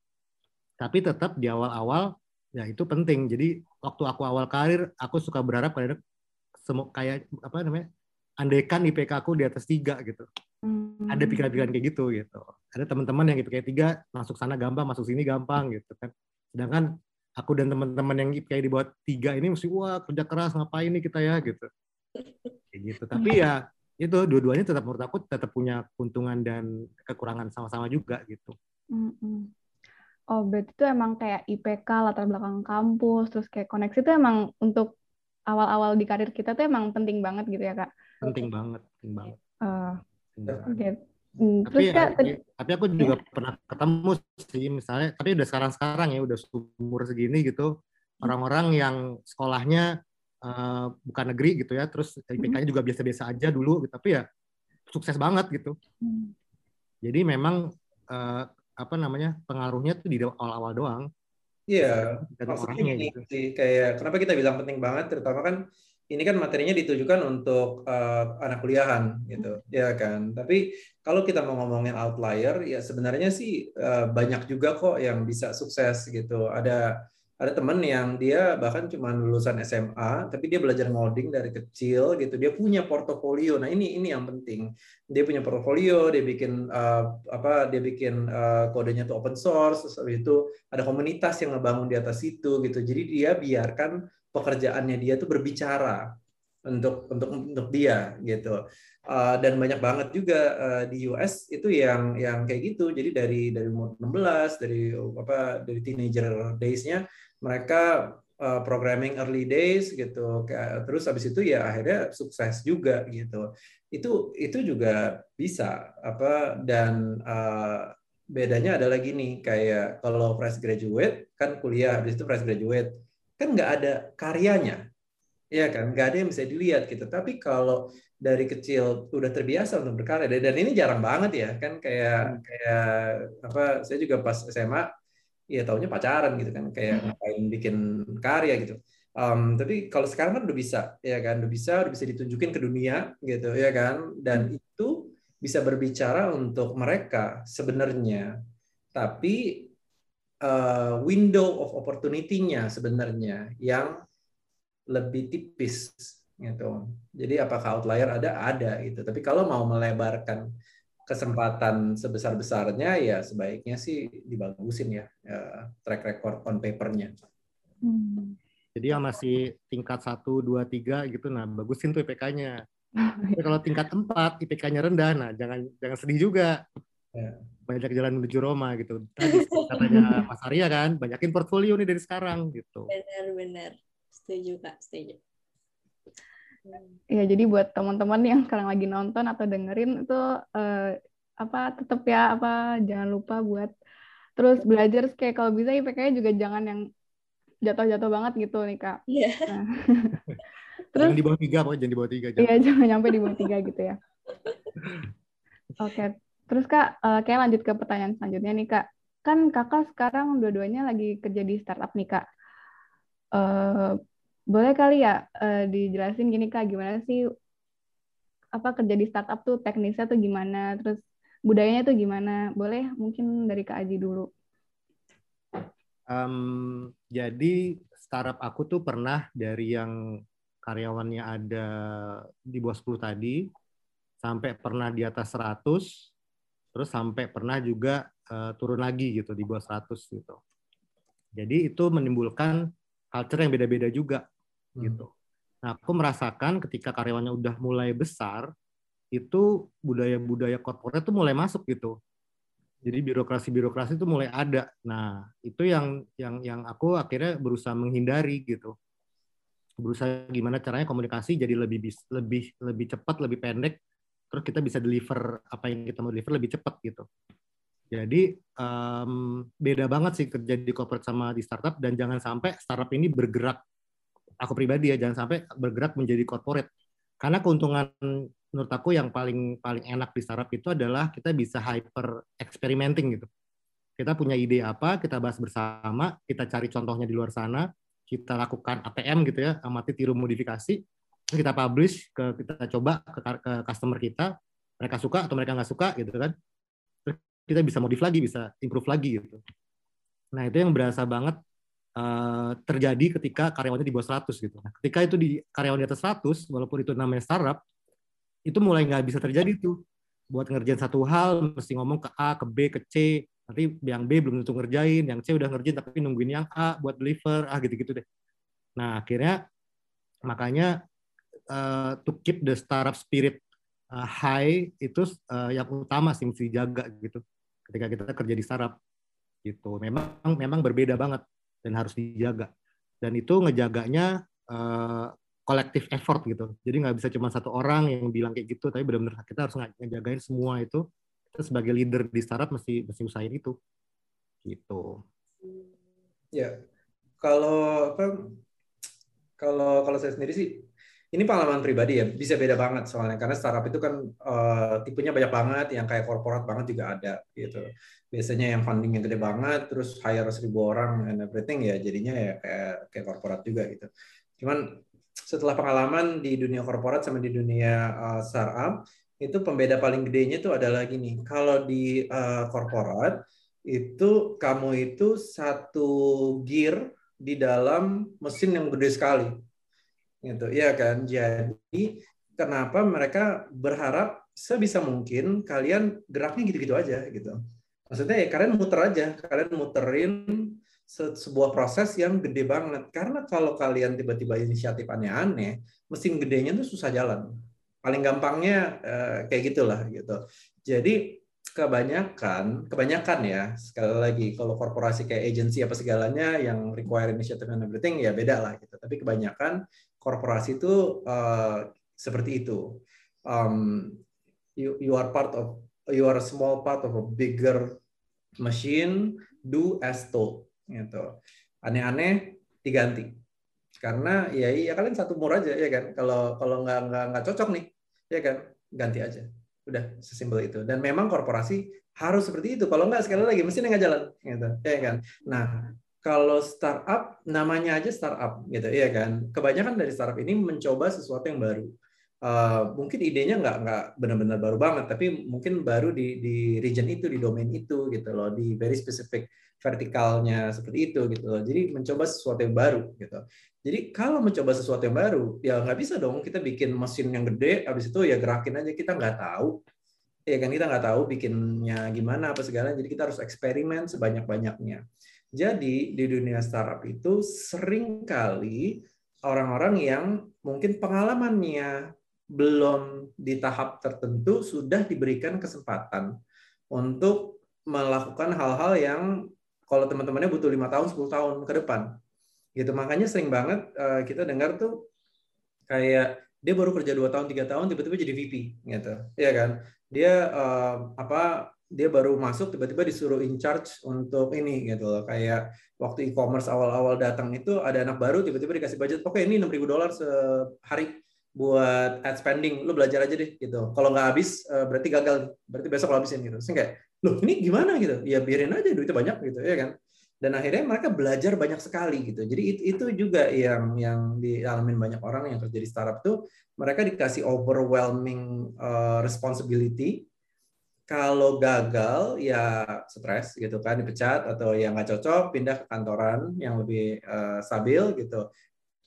Tapi tetap di awal-awal ya itu penting jadi waktu aku awal karir aku suka berharap pada semua kayak apa namanya andaikan IPK aku di atas tiga gitu hmm. ada pikiran-pikiran kayak gitu gitu ada teman-teman yang IPK tiga masuk sana gampang masuk sini gampang gitu kan sedangkan aku dan teman-teman yang IPK di bawah tiga ini mesti wah kerja keras ngapain nih kita ya gitu kayak gitu tapi ya itu dua-duanya tetap menurut aku tetap punya keuntungan dan kekurangan sama-sama juga gitu. Mm -hmm. Oh, berarti itu emang kayak IPK, latar belakang kampus, terus kayak koneksi itu emang untuk awal-awal di karir kita tuh emang penting banget gitu ya, Kak? Penting banget, penting banget. Uh, Oke. Okay. Hmm, tapi, terus, Kak, tapi, tapi aku juga ya. pernah ketemu sih, misalnya, tapi udah sekarang-sekarang ya, udah umur segini gitu, orang-orang yang sekolahnya uh, bukan negeri gitu ya, terus IPK-nya juga biasa-biasa aja dulu, gitu, tapi ya sukses banget gitu. Hmm. Jadi memang uh, apa namanya pengaruhnya tuh di awal-awal doang. Iya, maksudnya ini gitu. sih kayak kenapa kita bilang penting banget, terutama kan ini kan materinya ditujukan untuk uh, anak kuliahan gitu, ya kan. Tapi kalau kita mau ngomongin outlier, ya sebenarnya sih uh, banyak juga kok yang bisa sukses gitu. Ada ada temen yang dia bahkan cuma lulusan SMA tapi dia belajar ngoding dari kecil gitu. Dia punya portofolio. Nah ini ini yang penting. Dia punya portofolio dia bikin uh, apa dia bikin uh, kodenya tuh open source terus itu ada komunitas yang ngebangun di atas itu gitu. Jadi dia biarkan pekerjaannya dia tuh berbicara untuk untuk untuk dia gitu. Uh, dan banyak banget juga uh, di US itu yang yang kayak gitu. Jadi dari dari umur 16 dari apa dari teenager days-nya mereka uh, programming early days gitu. Terus habis itu ya akhirnya sukses juga gitu. Itu itu juga bisa apa dan uh, bedanya adalah gini kayak kalau fresh graduate kan kuliah habis itu fresh graduate kan nggak ada karyanya. Ya kan? Nggak ada yang bisa dilihat gitu. Tapi kalau dari kecil udah terbiasa untuk berkarya dan ini jarang banget ya. Kan kayak kayak apa saya juga pas SMA ya taunya pacaran gitu kan. Kayak hmm. ngapain bikin karya gitu. Um, tapi kalau sekarang kan udah bisa ya kan? Udah bisa udah bisa ditunjukin ke dunia gitu ya kan? Dan hmm. itu bisa berbicara untuk mereka sebenarnya. Tapi uh, window of opportunity-nya sebenarnya yang lebih tipis gitu jadi apakah outlier ada ada gitu tapi kalau mau melebarkan kesempatan sebesar besarnya ya sebaiknya sih dibagusin ya, ya track record on papernya. Hmm. Jadi yang masih tingkat satu dua tiga gitu, nah bagusin tuh IPK-nya. [LAUGHS] kalau tingkat empat IPK-nya rendah, nah jangan jangan sedih juga. Ya. Banyak jalan menuju Roma gitu. Tadi katanya [LAUGHS] Mas Arya kan, banyakin portfolio nih dari sekarang gitu. Benar-benar. Setuju Kak, setuju. Ya, jadi buat teman-teman yang sekarang lagi nonton atau dengerin itu uh, apa tetap ya apa jangan lupa buat terus belajar kayak kalau bisa IPK-nya juga jangan yang jatuh-jatuh banget gitu nih kak. Iya. Nah. [LAUGHS] [LAUGHS] Terus, jangan di bawah tiga, pokoknya jangan di bawah tiga. Iya, jangan nyampe di bawah tiga gitu ya. Oke, terus kak, uh, kayak lanjut ke pertanyaan selanjutnya nih kak. Kan kakak sekarang dua-duanya lagi kerja di startup nih kak. Uh, boleh kali ya uh, dijelasin gini kak, gimana sih apa kerja di startup tuh teknisnya tuh gimana, terus budayanya tuh gimana? Boleh mungkin dari kak Aji dulu. Um, jadi startup aku tuh pernah dari yang karyawannya ada di bawah 10 tadi sampai pernah di atas 100 terus sampai pernah juga uh, turun lagi gitu di bawah 100 gitu. Jadi itu menimbulkan culture yang beda-beda juga hmm. gitu. Nah, aku merasakan ketika karyawannya udah mulai besar itu budaya-budaya korporat tuh mulai masuk gitu. Jadi birokrasi-birokrasi itu mulai ada. Nah, itu yang yang yang aku akhirnya berusaha menghindari gitu berusaha gimana caranya komunikasi jadi lebih lebih lebih cepat lebih pendek terus kita bisa deliver apa yang kita mau deliver lebih cepat gitu. Jadi um, beda banget sih kerja di corporate sama di startup dan jangan sampai startup ini bergerak aku pribadi ya jangan sampai bergerak menjadi corporate. Karena keuntungan menurut aku yang paling paling enak di startup itu adalah kita bisa hyper experimenting gitu. Kita punya ide apa kita bahas bersama kita cari contohnya di luar sana kita lakukan ATM gitu ya, amati tiru modifikasi, kita publish ke kita coba ke, ke customer kita, mereka suka atau mereka nggak suka gitu kan, terus kita bisa modif lagi, bisa improve lagi gitu. Nah itu yang berasa banget uh, terjadi ketika karyawannya di bawah 100 gitu. Nah, ketika itu di karyawan di atas 100, walaupun itu namanya startup, itu mulai nggak bisa terjadi tuh. Buat ngerjain satu hal, mesti ngomong ke A, ke B, ke C, nanti yang B belum tentu ngerjain, yang C udah ngerjain tapi nungguin yang A buat deliver, ah gitu-gitu deh. Nah akhirnya makanya uh, to keep the startup spirit uh, high itu uh, yang utama sih mesti dijaga gitu ketika kita kerja di startup gitu. Memang memang berbeda banget dan harus dijaga. Dan itu ngejaganya uh, effort gitu. Jadi nggak bisa cuma satu orang yang bilang kayak gitu, tapi benar-benar kita harus ngejagain semua itu kita sebagai leader di startup mesti mesti usahain itu gitu ya kalau apa kalau kalau saya sendiri sih ini pengalaman pribadi ya bisa beda banget soalnya karena startup itu kan uh, tipenya banyak banget yang kayak korporat banget juga ada gitu biasanya yang funding yang gede banget terus hire seribu orang and everything ya jadinya ya kayak kayak korporat juga gitu cuman setelah pengalaman di dunia korporat sama di dunia uh, startup itu pembeda paling gedenya itu adalah gini. Kalau di uh, itu kamu itu satu gear di dalam mesin yang gede sekali. Gitu. Ya kan? Jadi kenapa mereka berharap sebisa mungkin kalian geraknya gitu-gitu aja gitu. Maksudnya ya kalian muter aja, kalian muterin sebuah proses yang gede banget. Karena kalau kalian tiba-tiba inisiatif aneh-aneh, mesin gedenya tuh susah jalan paling gampangnya uh, kayak gitulah gitu. Jadi kebanyakan kebanyakan ya sekali lagi kalau korporasi kayak agency apa segalanya yang require initiative and everything ya beda lah gitu. Tapi kebanyakan korporasi itu uh, seperti itu. Um, you you are part of you are a small part of a bigger machine do as told gitu. Aneh-aneh diganti. Karena ya iya kalian satu umur aja ya kan? Kalau kalau nggak nggak nggak cocok nih ya kan? Ganti aja. Udah sesimpel itu. Dan memang korporasi harus seperti itu. Kalau nggak sekali lagi mesinnya nggak jalan gitu. Ya kan? Nah kalau startup namanya aja startup gitu ya kan kebanyakan dari startup ini mencoba sesuatu yang baru Uh, mungkin idenya nggak nggak benar-benar baru banget, tapi mungkin baru di di region itu, di domain itu gitu loh, di very specific vertikalnya seperti itu gitu loh. Jadi mencoba sesuatu yang baru gitu. Jadi kalau mencoba sesuatu yang baru, ya nggak bisa dong kita bikin mesin yang gede, habis itu ya gerakin aja kita nggak tahu, ya kan kita nggak tahu bikinnya gimana apa segala. Jadi kita harus eksperimen sebanyak-banyaknya. Jadi di dunia startup itu sering kali orang-orang yang mungkin pengalamannya belum di tahap tertentu sudah diberikan kesempatan untuk melakukan hal-hal yang kalau teman-temannya butuh lima tahun, 10 tahun ke depan. Gitu. Makanya sering banget uh, kita dengar tuh kayak dia baru kerja dua tahun tiga tahun tiba-tiba jadi VP gitu. Ya kan? Dia uh, apa dia baru masuk tiba-tiba disuruh in charge untuk ini gitu loh. Kayak waktu e-commerce awal-awal datang itu ada anak baru tiba-tiba dikasih budget oke ini 6000 dolar sehari buat ad spending lu belajar aja deh gitu. Kalau nggak habis eh, berarti gagal berarti besok lo habisin gitu. Sehingga loh ini gimana? gitu. Ya biarin aja duitnya banyak gitu ya kan. Dan akhirnya mereka belajar banyak sekali gitu. Jadi itu, juga yang yang dialamin banyak orang yang kerja di startup tuh mereka dikasih overwhelming uh, responsibility kalau gagal ya stres gitu kan dipecat atau yang nggak cocok pindah ke kantoran yang lebih uh, stabil gitu.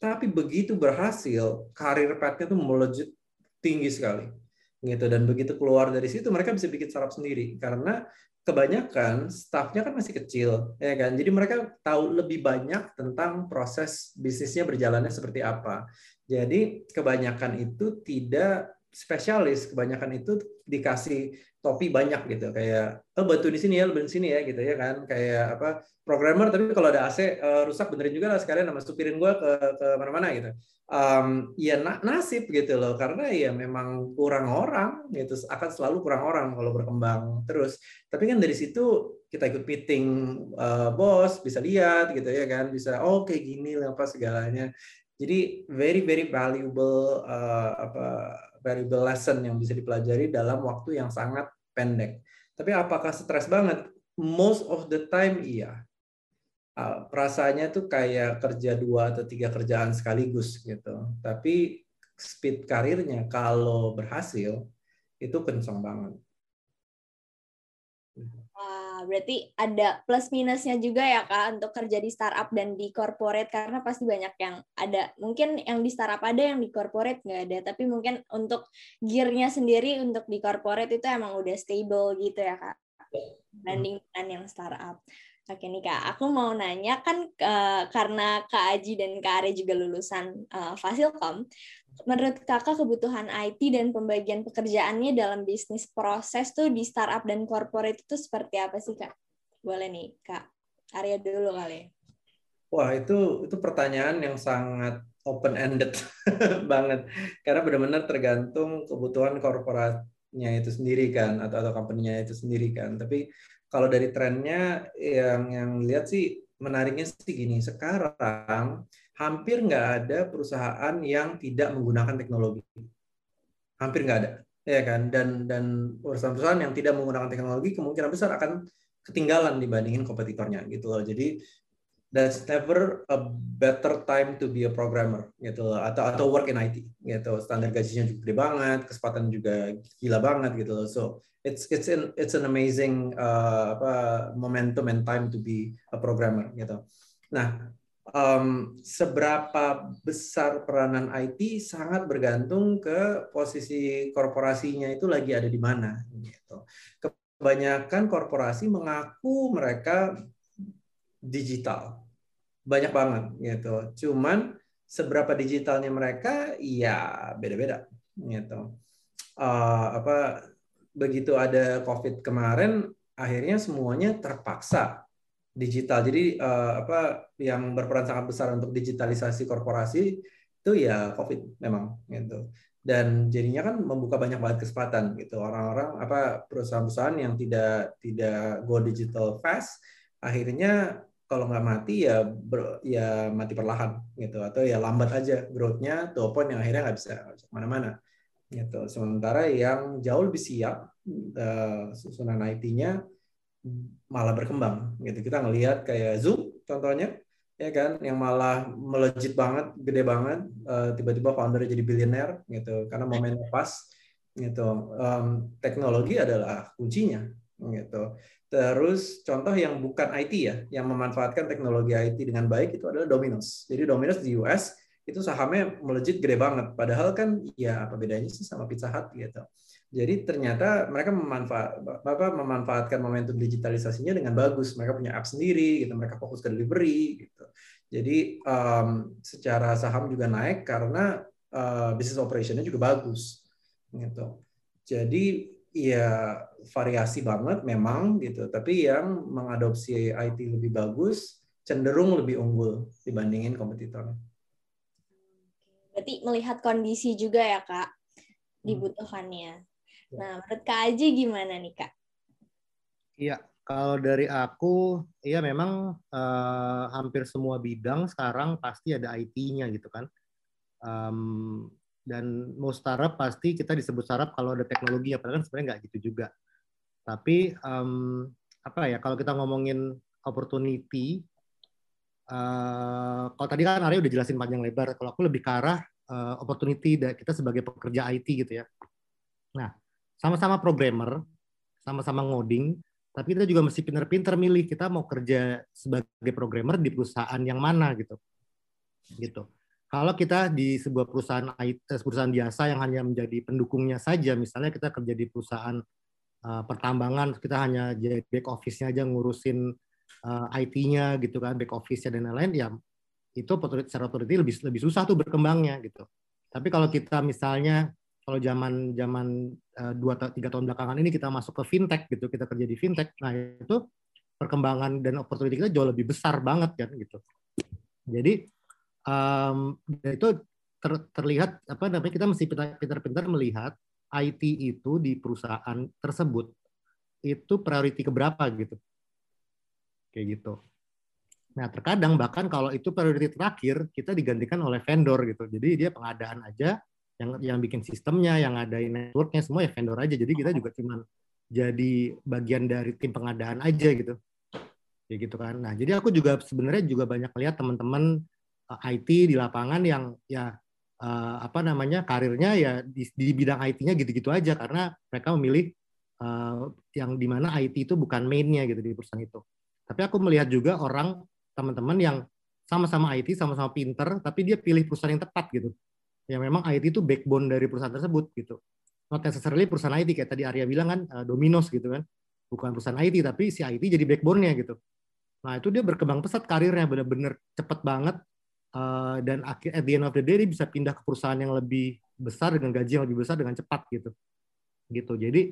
Tapi begitu berhasil karir path tuh melejit tinggi sekali gitu. Dan begitu keluar dari situ mereka bisa bikin startup sendiri. Karena kebanyakan staffnya kan masih kecil ya kan? Jadi mereka tahu lebih banyak tentang proses bisnisnya berjalannya seperti apa. Jadi kebanyakan itu tidak spesialis kebanyakan itu dikasih topi banyak gitu kayak oh bantu di sini ya bantu di sini ya gitu ya kan. Kayak apa programmer tapi kalau ada AC uh, eh, rusak benerin juga lah sekalian nama supirin gue ke ke mana-mana gitu. Um, ya na nasib gitu loh karena ya memang kurang orang gitu akan selalu kurang orang kalau berkembang terus. Tapi kan dari situ kita ikut meeting uh, bos bisa lihat gitu ya kan bisa oh gini apa segalanya. Jadi very very valuable uh, apa variable lesson yang bisa dipelajari dalam waktu yang sangat pendek. Tapi apakah stres banget? Most of the time iya. Ah, perasaannya tuh kayak kerja dua atau tiga kerjaan sekaligus gitu. Tapi speed karirnya kalau berhasil itu kencang banget. Wah, berarti ada plus minusnya juga ya Kak untuk kerja di startup dan di corporate karena pasti banyak yang ada. Mungkin yang di startup ada, yang di corporate nggak ada. Tapi mungkin untuk gearnya sendiri untuk di corporate itu emang udah stable gitu ya Kak. Banding dengan yang startup. Oke nih Kak, aku mau nanya kan uh, karena Kak Aji dan Kak Are juga lulusan uh, Fasilkom, menurut kakak kebutuhan IT dan pembagian pekerjaannya dalam bisnis proses tuh di startup dan corporate itu seperti apa sih kak? Boleh nih kak Arya dulu kali. Wah itu itu pertanyaan yang sangat open ended [LAUGHS] banget karena benar-benar tergantung kebutuhan korporatnya itu sendiri kan atau atau company-nya itu sendiri kan. Tapi kalau dari trennya yang yang lihat sih menariknya sih gini sekarang hampir nggak ada perusahaan yang tidak menggunakan teknologi. Hampir nggak ada, ya kan? Dan dan perusahaan-perusahaan yang tidak menggunakan teknologi kemungkinan besar akan ketinggalan dibandingin kompetitornya gitu loh. Jadi that's never a better time to be a programmer gitu loh atau atau work in IT gitu. Standar gajinya juga gede banget, kesempatan juga gila banget gitu loh. So it's it's an it's an amazing uh, apa momentum and time to be a programmer gitu. Nah, um, seberapa besar peranan IT sangat bergantung ke posisi korporasinya itu lagi ada di mana. Gitu. Kebanyakan korporasi mengaku mereka digital, banyak banget gitu. Cuman seberapa digitalnya mereka, ya beda-beda gitu. Uh, apa begitu ada COVID kemarin, akhirnya semuanya terpaksa digital. Jadi uh, apa yang berperan sangat besar untuk digitalisasi korporasi itu ya COVID memang gitu. Dan jadinya kan membuka banyak banget kesempatan gitu. Orang-orang apa perusahaan-perusahaan yang tidak tidak go digital fast akhirnya kalau nggak mati ya ber, ya mati perlahan gitu. Atau ya lambat aja growth-nya to yang akhirnya nggak bisa ke mana-mana gitu. Sementara yang jauh lebih siap uh, susunan IT-nya malah berkembang gitu. Kita ngelihat kayak Zoom contohnya ya kan yang malah melejit banget gede banget uh, tiba-tiba founder jadi bilioner gitu. Karena momennya pas gitu. Teknologi adalah kuncinya gitu terus contoh yang bukan IT ya yang memanfaatkan teknologi IT dengan baik itu adalah Domino's jadi Domino's di US itu sahamnya melejit gede banget padahal kan ya apa bedanya sih sama Pizza Hut gitu jadi ternyata mereka memanfaat, apa, memanfaatkan momentum digitalisasinya dengan bagus. Mereka punya app sendiri, gitu. mereka fokus ke delivery. Gitu. Jadi um, secara saham juga naik karena uh, bisnis operationnya juga bagus. Gitu. Jadi ya variasi banget memang gitu. Tapi yang mengadopsi IT lebih bagus cenderung lebih unggul dibandingin kompetitornya. Berarti melihat kondisi juga ya kak hmm. dibutuhkannya. Ya. Nah, menurut Kak Aji gimana nih, Kak? Iya, kalau dari aku, ya memang uh, hampir semua bidang sekarang pasti ada IT-nya gitu kan. Um, dan mau startup pasti kita disebut startup kalau ada teknologi, ya padahal kan sebenarnya nggak gitu juga. Tapi um, apa ya, kalau kita ngomongin opportunity, uh, kalau tadi kan Arya udah jelasin panjang lebar, kalau aku lebih ke arah uh, opportunity kita sebagai pekerja IT gitu ya. Nah, sama-sama programmer, sama-sama ngoding, tapi kita juga mesti pinter-pinter milih kita mau kerja sebagai programmer di perusahaan yang mana gitu gitu kalau kita di sebuah perusahaan eh, perusahaan biasa yang hanya menjadi pendukungnya saja misalnya kita kerja di perusahaan uh, pertambangan kita hanya jadi back office-nya aja ngurusin uh, IT-nya gitu kan back office-nya dan lain-lain ya itu secara otoriti lebih lebih susah tuh berkembangnya gitu. Tapi kalau kita misalnya kalau zaman zaman dua tiga tahun belakangan ini kita masuk ke fintech gitu kita kerja di fintech nah itu perkembangan dan opportunity kita jauh lebih besar banget kan gitu. Jadi um, itu ter, terlihat apa namanya kita mesti pintar-pintar melihat IT itu di perusahaan tersebut itu priority keberapa gitu kayak gitu Nah, terkadang bahkan kalau itu priority terakhir, kita digantikan oleh vendor gitu. Jadi dia pengadaan aja, yang yang bikin sistemnya, yang ada networknya semua ya vendor aja. Jadi kita juga cuma jadi bagian dari tim pengadaan aja gitu. Ya gitu kan. Nah, jadi aku juga sebenarnya juga banyak lihat teman-teman IT di lapangan yang ya uh, apa namanya karirnya ya di, di bidang IT-nya gitu-gitu aja karena mereka memilih uh, yang di mana IT itu bukan mainnya gitu di perusahaan itu. Tapi aku melihat juga orang teman-teman yang sama-sama IT, sama-sama pinter, tapi dia pilih perusahaan yang tepat gitu yang memang IT itu backbone dari perusahaan tersebut gitu. Not necessarily perusahaan IT kayak tadi Arya bilang kan uh, Domino's gitu kan. Bukan perusahaan IT tapi si IT jadi backbone-nya gitu. Nah, itu dia berkembang pesat karirnya benar-benar cepet banget uh, dan at the end of the day dia bisa pindah ke perusahaan yang lebih besar dengan gaji yang lebih besar dengan cepat gitu. Gitu. Jadi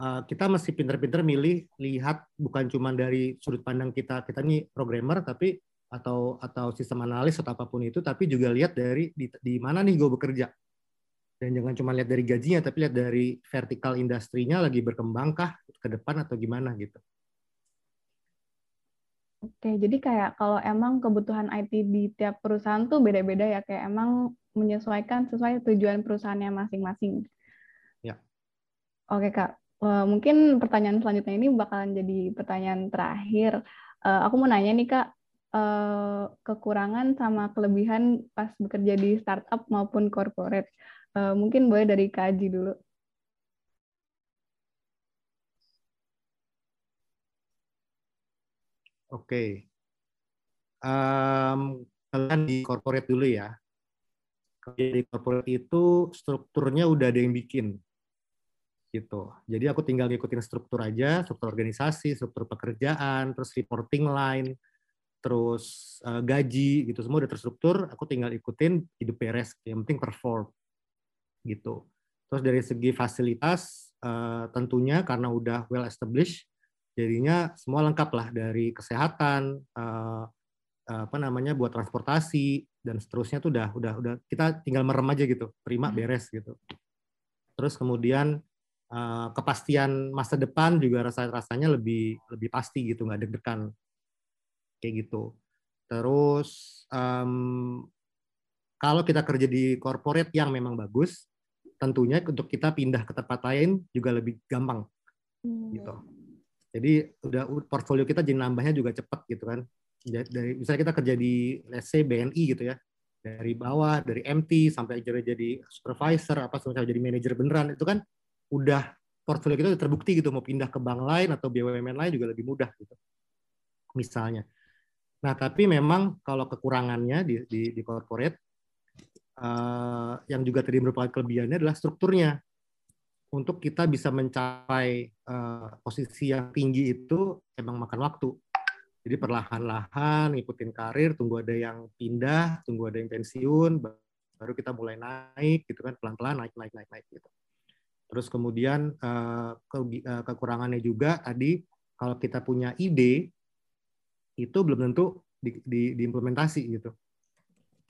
uh, kita mesti pinter-pinter milih lihat bukan cuma dari sudut pandang kita kita ini programmer tapi atau atau sistem analis atau apa pun itu tapi juga lihat dari di, di mana nih gue bekerja dan jangan cuma lihat dari gajinya tapi lihat dari vertikal industrinya lagi berkembangkah ke depan atau gimana gitu. Oke, jadi kayak kalau emang kebutuhan IT di tiap perusahaan tuh beda-beda ya, kayak emang menyesuaikan sesuai tujuan perusahaannya masing-masing. Ya. Oke kak, mungkin pertanyaan selanjutnya ini bakalan jadi pertanyaan terakhir. Eh, aku mau nanya nih kak, uh, kekurangan sama kelebihan pas bekerja di startup maupun corporate. Mungkin boleh dari Kaji dulu. Oke. Okay. Um, kalian di corporate dulu ya. Di corporate itu strukturnya udah ada yang bikin gitu. Jadi aku tinggal ngikutin struktur aja, struktur organisasi, struktur pekerjaan, terus reporting line, terus uh, gaji gitu semua udah terstruktur aku tinggal ikutin hidup beres yang penting perform gitu terus dari segi fasilitas uh, tentunya karena udah well established jadinya semua lengkap lah dari kesehatan uh, apa namanya buat transportasi dan seterusnya tuh udah udah udah kita tinggal merem aja gitu terima hmm. beres gitu terus kemudian uh, kepastian masa depan juga rasa rasanya lebih lebih pasti gitu nggak deg-degan kayak gitu. Terus um, kalau kita kerja di corporate yang memang bagus, tentunya untuk kita pindah ke tempat lain juga lebih gampang, hmm. gitu. Jadi udah portfolio kita jadi nambahnya juga cepat gitu kan. Dari misalnya kita kerja di let's say BNI gitu ya, dari bawah dari MT sampai jadi jadi supervisor apa sampai jadi manajer beneran itu kan udah portfolio kita udah terbukti gitu mau pindah ke bank lain atau BUMN lain juga lebih mudah gitu misalnya Nah, tapi memang kalau kekurangannya di, di, di corporate, uh, yang juga tadi merupakan kelebihannya adalah strukturnya. Untuk kita bisa mencapai uh, posisi yang tinggi itu emang makan waktu. Jadi perlahan-lahan ngikutin karir, tunggu ada yang pindah, tunggu ada yang pensiun, baru kita mulai naik gitu kan, pelan-pelan naik, naik, naik, naik gitu. Terus kemudian uh, ke, uh, kekurangannya juga tadi kalau kita punya ide, itu belum tentu di, di, diimplementasi gitu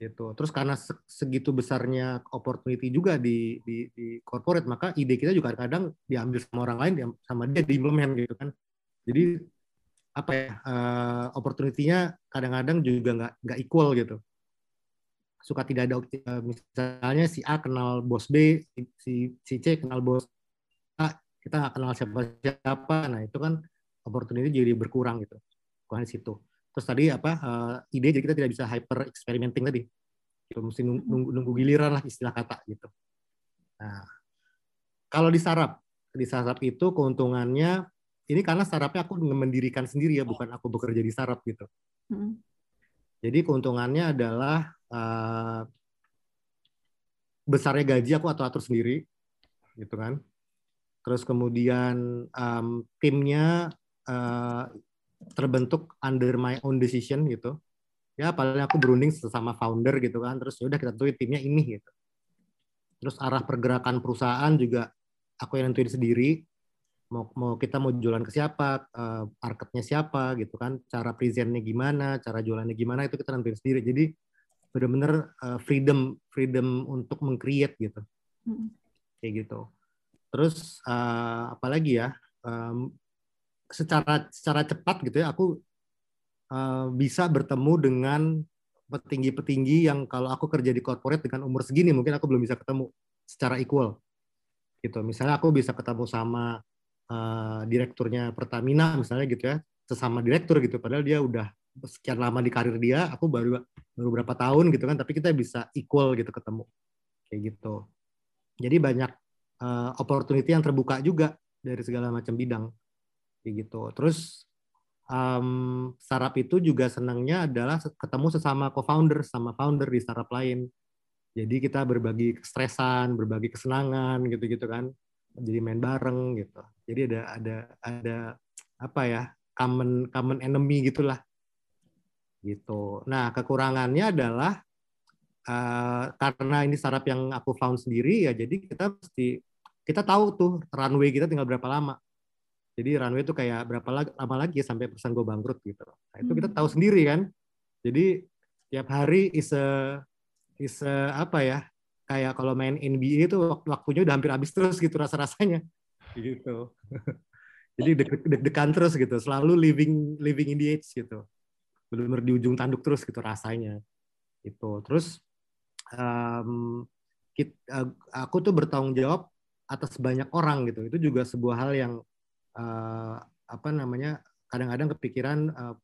gitu. Terus karena segitu besarnya opportunity juga di, di di corporate maka ide kita juga kadang diambil sama orang lain sama dia diimplement gitu kan. Jadi apa ya uh, opportunity-nya kadang-kadang juga nggak nggak equal gitu. Suka tidak ada uh, misalnya si A kenal bos B si si C kenal bos A kita nggak kenal siapa siapa nah itu kan opportunity jadi berkurang gitu. Bukan di situ terus tadi apa uh, ide jadi kita tidak bisa hyper experimenting tadi gitu, mesti nunggu, nunggu giliran lah istilah kata gitu nah kalau di sarap di sarap itu keuntungannya ini karena startupnya aku mendirikan sendiri ya, bukan aku bekerja di startup gitu. Hmm. Jadi keuntungannya adalah uh, besarnya gaji aku atau atur sendiri, gitu kan. Terus kemudian um, timnya uh, terbentuk under my own decision gitu. Ya paling aku berunding sesama founder gitu kan. Terus ya udah kita tentuin timnya ini gitu. Terus arah pergerakan perusahaan juga aku yang nentuin sendiri mau mau kita mau jualan ke siapa, uh, marketnya siapa gitu kan, cara presentnya gimana, cara jualannya gimana itu kita nentuin sendiri. Jadi benar-benar uh, freedom freedom untuk mengcreate gitu, hmm. kayak gitu. Terus uh, apalagi ya, um, secara secara cepat gitu ya, aku uh, bisa bertemu dengan petinggi-petinggi yang kalau aku kerja di corporate dengan umur segini mungkin aku belum bisa ketemu secara equal gitu. Misalnya aku bisa ketemu sama uh, direkturnya Pertamina misalnya gitu ya sesama direktur gitu padahal dia udah sekian lama di karir dia aku baru baru berapa tahun gitu kan tapi kita bisa equal gitu ketemu. Kayak gitu. Jadi banyak uh, opportunity yang terbuka juga dari segala macam bidang gitu terus um, startup itu juga senangnya adalah ketemu sesama co-founder sama founder di startup lain jadi kita berbagi stresan berbagi kesenangan gitu-gitu kan jadi main bareng gitu. Jadi ada ada ada apa ya common common enemy gitulah gitu. Nah kekurangannya adalah uh, karena ini startup yang aku found sendiri ya jadi kita mesti kita tahu tuh runway kita tinggal berapa lama. Jadi runway itu kayak berapa lama lagi ya sampai perusahaan gue bangkrut gitu. Nah, itu kita tahu hmm. sendiri kan. Jadi tiap hari is a, is a, apa ya kayak kalau main NBA itu waktunya udah hampir habis terus gitu rasa-rasanya [LAUGHS] gitu [LAUGHS] jadi deg-degan terus gitu selalu living living in the edge gitu benar-benar di ujung tanduk terus gitu rasanya itu terus um, kita, aku tuh bertanggung jawab atas banyak orang gitu itu juga sebuah hal yang uh, apa namanya kadang-kadang kepikiran uh,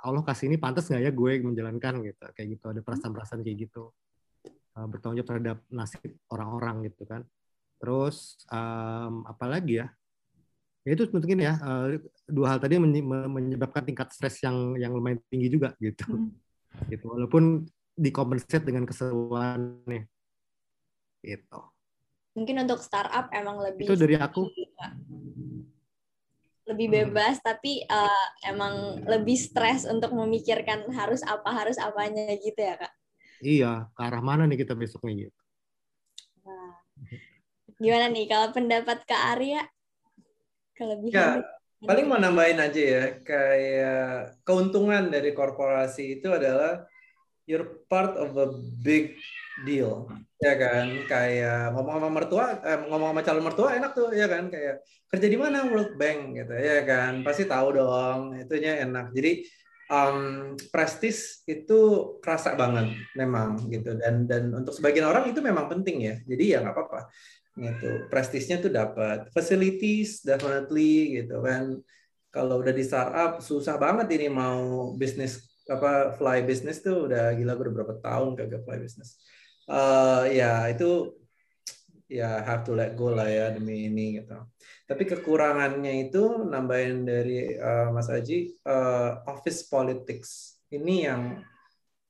Allah kasih ini pantas nggak ya gue menjalankan gitu kayak gitu ada perasaan-perasaan kayak gitu uh, bertanggung jawab terhadap nasib orang-orang gitu kan. Terus um, apalagi ya? Ya itu mungkin ya uh, dua hal tadi menyebabkan tingkat stres yang yang lumayan tinggi juga gitu. Hmm. Gitu walaupun dikompensat dengan keseruan nih. Gitu. Mungkin untuk startup emang lebih Itu dari aku. Lebih hmm. bebas hmm. tapi uh, emang lebih stres untuk memikirkan harus apa harus apanya gitu ya, Kak iya ke arah mana nih kita besok nih gitu. Nah. Gimana nih kalau pendapat Kak Arya? Kelebihan. Ya, paling mau nambahin aja ya, kayak keuntungan dari korporasi itu adalah you're part of a big deal. Ya kan? Kayak ngomong sama mertua eh, ngomong sama calon mertua enak tuh ya kan? Kayak kerja di mana? World Bank gitu ya kan? Pasti tahu dong itunya enak. Jadi um, prestis itu kerasa banget memang gitu. Dan dan untuk sebagian orang itu memang penting ya. Jadi ya nggak apa-apa gitu. Prestisnya tuh dapat facilities definitely gitu kan. Kalau udah di startup susah banget ini mau bisnis apa fly business tuh udah gila beberapa tahun kagak fly business uh, ya itu ya have to let go lah ya demi ini gitu. Tapi kekurangannya itu nambahin dari uh, Mas Aji uh, office politics ini yang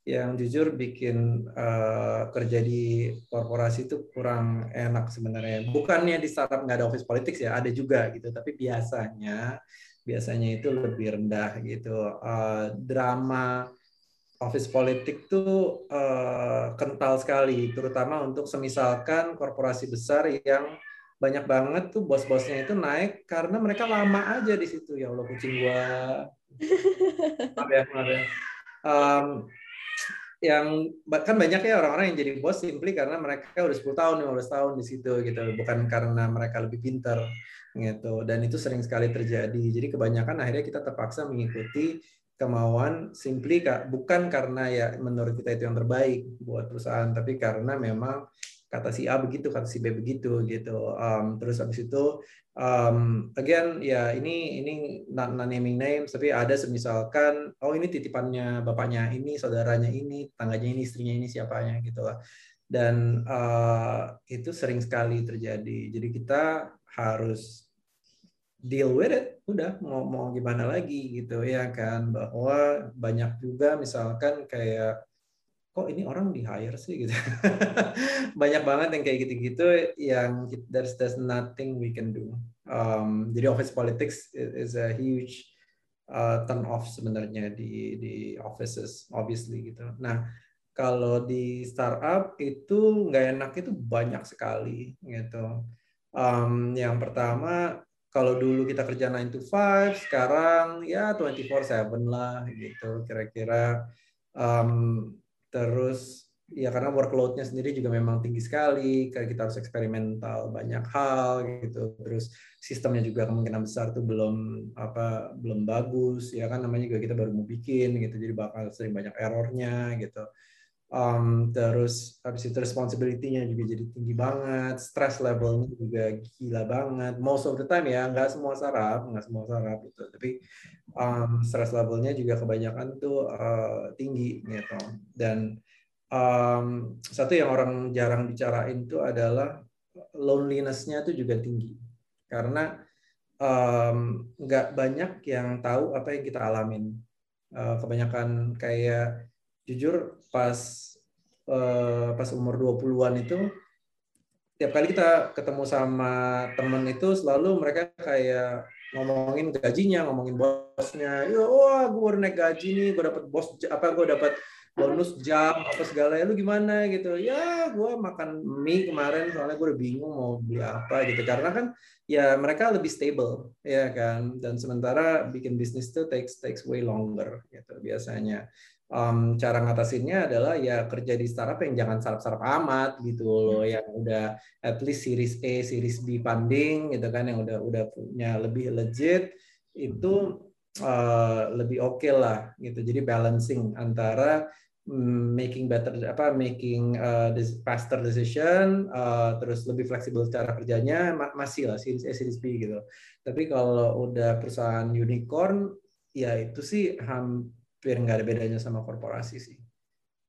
yang jujur bikin uh, kerja di korporasi itu kurang enak sebenarnya. Bukannya di startup nggak ada office politics ya, ada juga gitu. Tapi biasanya biasanya itu lebih rendah gitu. Uh, drama office politik tuh uh, kental sekali, terutama untuk semisalkan korporasi besar yang banyak banget tuh bos-bosnya itu naik karena mereka lama aja di situ ya Allah kucing gua. [LAUGHS] maaf ya, maaf ya. Um, yang kan banyak ya orang-orang yang jadi bos simply karena mereka udah 10 tahun, 15 tahun di situ gitu, bukan karena mereka lebih pintar gitu. Dan itu sering sekali terjadi. Jadi kebanyakan akhirnya kita terpaksa mengikuti kemauan simply bukan karena ya menurut kita itu yang terbaik buat perusahaan, tapi karena memang kata si A begitu, kata si B begitu gitu. Um, terus habis itu um, again ya ini ini not, naming names tapi ada semisalkan oh ini titipannya bapaknya ini, saudaranya ini, tangganya ini, istrinya ini siapanya gitu lah. Dan uh, itu sering sekali terjadi. Jadi kita harus deal with it udah mau mau gimana lagi gitu ya kan bahwa banyak juga misalkan kayak kok ini orang di hire sih gitu. [LAUGHS] Banyak banget yang kayak gitu-gitu yang there's there's nothing we can do. Um, jadi office politics is a huge uh, turn off sebenarnya di di offices obviously gitu. Nah, kalau di startup itu nggak enak itu banyak sekali gitu. Um, yang pertama kalau dulu kita kerja 9 to 5, sekarang ya 24/7 lah gitu kira-kira um, terus ya karena workload-nya sendiri juga memang tinggi sekali, kayak kita harus eksperimental banyak hal gitu. Terus sistemnya juga kemungkinan besar tuh belum apa belum bagus, ya kan namanya juga kita baru mau bikin gitu, jadi bakal sering banyak errornya gitu. Um, terus habis itu responsibility-nya juga jadi tinggi banget, stress levelnya juga gila banget. Most of the time ya, nggak semua saraf, nggak semua saraf gitu. Tapi um, stress levelnya juga kebanyakan tuh uh, tinggi gitu. Dan um, satu yang orang jarang bicarain tuh adalah loneliness-nya tuh juga tinggi. Karena um, banyak yang tahu apa yang kita alamin. Uh, kebanyakan kayak jujur pas uh, pas umur 20-an itu tiap kali kita ketemu sama temen itu selalu mereka kayak ngomongin gajinya, ngomongin bosnya. Ya, wah, gue baru naik gaji nih, gue dapat bos apa gue dapat bonus jam apa segala. Ya lu gimana gitu. Ya gue makan mie kemarin soalnya gue udah bingung mau beli apa gitu. Karena kan ya mereka lebih stable ya kan. Dan sementara bikin bisnis tuh takes takes way longer gitu biasanya um, cara ngatasinnya adalah ya kerja di startup yang jangan sarap-sarap amat gitu loh yang udah at least series A, series B funding gitu kan yang udah udah punya lebih legit itu uh, lebih oke okay lah gitu. Jadi balancing antara mm, making better apa making uh, faster decision uh, terus lebih fleksibel cara kerjanya masih lah series A series B gitu. Tapi kalau udah perusahaan unicorn ya itu sih ham hampir nggak ada bedanya sama korporasi sih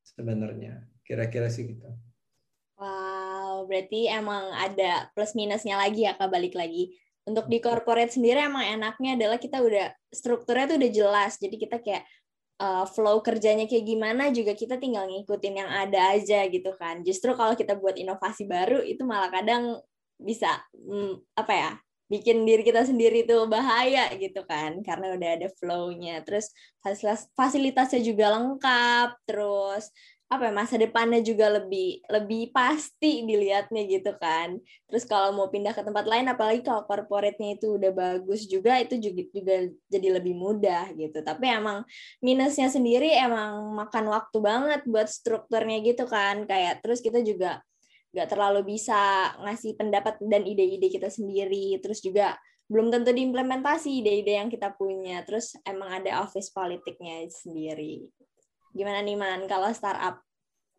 sebenarnya kira-kira sih gitu. Wow, berarti emang ada plus minusnya lagi ya kak balik lagi. Untuk di corporate sendiri emang enaknya adalah kita udah strukturnya tuh udah jelas, jadi kita kayak uh, flow kerjanya kayak gimana juga kita tinggal ngikutin yang ada aja gitu kan. Justru kalau kita buat inovasi baru itu malah kadang bisa hmm, apa ya bikin diri kita sendiri tuh bahaya gitu kan karena udah ada flow-nya. Terus fasilitas fasilitasnya juga lengkap terus apa ya masa depannya juga lebih lebih pasti dilihatnya gitu kan. Terus kalau mau pindah ke tempat lain apalagi kalau corporate-nya itu udah bagus juga itu juga juga jadi lebih mudah gitu. Tapi emang minusnya sendiri emang makan waktu banget buat strukturnya gitu kan. Kayak terus kita juga nggak terlalu bisa ngasih pendapat dan ide-ide kita sendiri. Terus juga belum tentu diimplementasi ide-ide yang kita punya. Terus emang ada office politiknya sendiri. Gimana nih man kalau startup?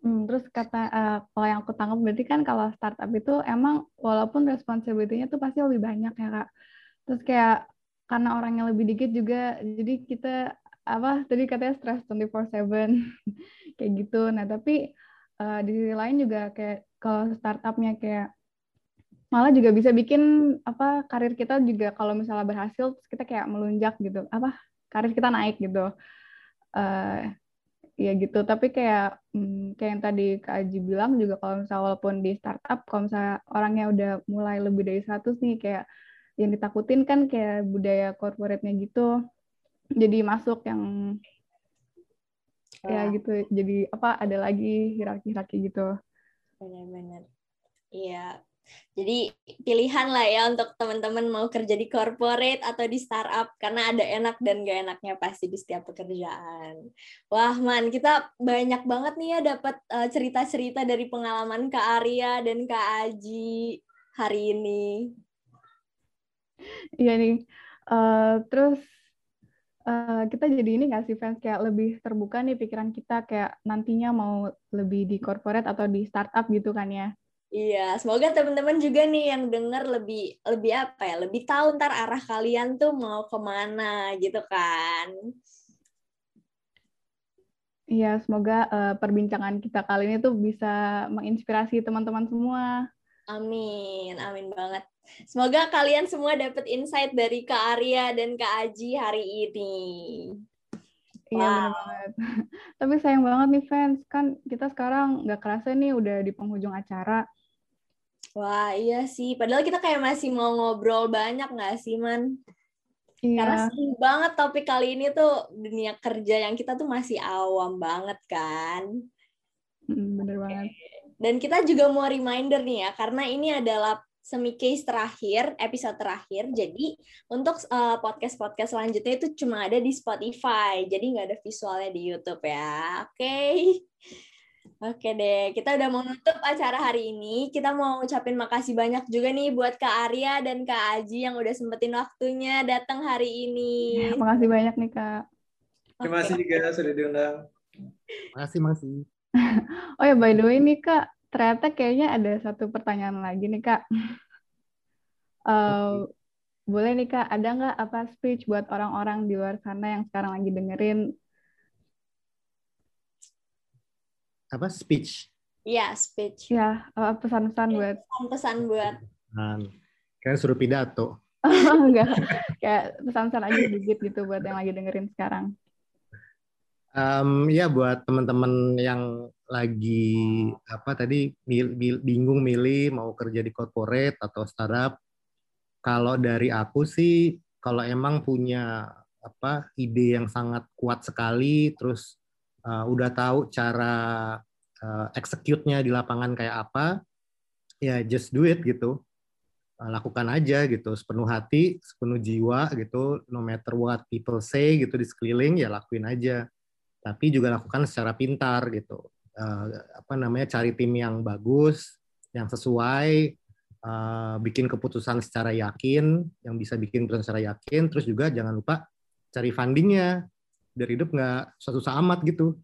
Hmm, terus kata uh, kalau yang aku tangkap berarti kan kalau startup itu emang walaupun responsibility-nya tuh pasti lebih banyak ya kak. Terus kayak karena orangnya lebih dikit juga jadi kita apa tadi katanya stress 24/7 [LAUGHS] kayak gitu. Nah tapi uh, di sisi lain juga kayak kalau startupnya kayak malah juga bisa bikin apa karir kita juga kalau misalnya berhasil kita kayak melunjak gitu apa karir kita naik gitu. Uh, ya gitu. Tapi kayak hmm, kayak yang tadi Kak Aji bilang juga kalau misalnya walaupun di startup kalau misalnya orangnya udah mulai lebih dari 100 nih kayak yang ditakutin kan kayak budaya corporate-nya gitu jadi masuk yang ya gitu jadi apa ada lagi hierarki hierarki gitu benar-benar iya Jadi pilihan lah ya untuk teman-teman mau kerja di corporate atau di startup karena ada enak dan gak enaknya pasti di setiap pekerjaan. Wah man, kita banyak banget nih ya dapat uh, cerita-cerita dari pengalaman Kak Arya dan Kak Aji hari ini. Iya nih. Uh, terus uh, kita jadi ini nggak sih fans kayak lebih terbuka nih pikiran kita kayak nantinya mau lebih di corporate atau di startup gitu kan ya? Iya, semoga teman-teman juga nih yang dengar lebih lebih apa ya, lebih tahu ntar arah kalian tuh mau ke mana gitu kan. Iya, semoga uh, perbincangan kita kali ini tuh bisa menginspirasi teman-teman semua. Amin, amin banget. Semoga kalian semua dapat insight dari Kak Arya dan Kak Aji hari ini. Iya wow. benar banget. [LAUGHS] Tapi sayang banget nih fans, kan kita sekarang nggak kerasa nih udah di penghujung acara. Wah, iya sih. Padahal kita kayak masih mau ngobrol banyak nggak sih, Man? Iya. Karena seru banget topik kali ini tuh dunia kerja yang kita tuh masih awam banget kan. bener banget. Dan kita juga mau reminder nih ya, karena ini adalah semi case terakhir, episode terakhir. Jadi untuk uh, podcast-podcast selanjutnya itu cuma ada di Spotify. Jadi nggak ada visualnya di YouTube ya. Oke. Okay? Oke deh, kita udah mau nutup acara hari ini. Kita mau ngucapin makasih banyak juga nih buat Kak Arya dan Kak Aji yang udah sempetin waktunya datang hari ini. Ya, makasih banyak nih Kak. Terima kasih juga sudah diundang. Makasih, makasih. [LAUGHS] oh ya, by the way nih Kak, ternyata kayaknya ada satu pertanyaan lagi nih Kak. Uh, boleh nih Kak, ada nggak apa speech buat orang-orang di luar sana yang sekarang lagi dengerin apa speech? Iya, speech. Ya, pesan-pesan ya, buat pesan-pesan buat. Kan suruh pidato. [LAUGHS] enggak. Kayak pesan-pesan aja sedikit gitu buat yang lagi dengerin sekarang. Um, ya buat teman-teman yang lagi apa tadi bingung milih mau kerja di corporate atau startup. Kalau dari aku sih kalau emang punya apa ide yang sangat kuat sekali terus uh, udah tahu cara uh, execute-nya di lapangan kayak apa, ya just do it gitu. Uh, lakukan aja gitu, sepenuh hati, sepenuh jiwa gitu, no matter what people say gitu di sekeliling, ya lakuin aja. Tapi juga lakukan secara pintar gitu. Uh, apa namanya, cari tim yang bagus, yang sesuai, uh, bikin keputusan secara yakin, yang bisa bikin keputusan secara yakin, terus juga jangan lupa cari fundingnya biar hidup nggak susah amat gitu.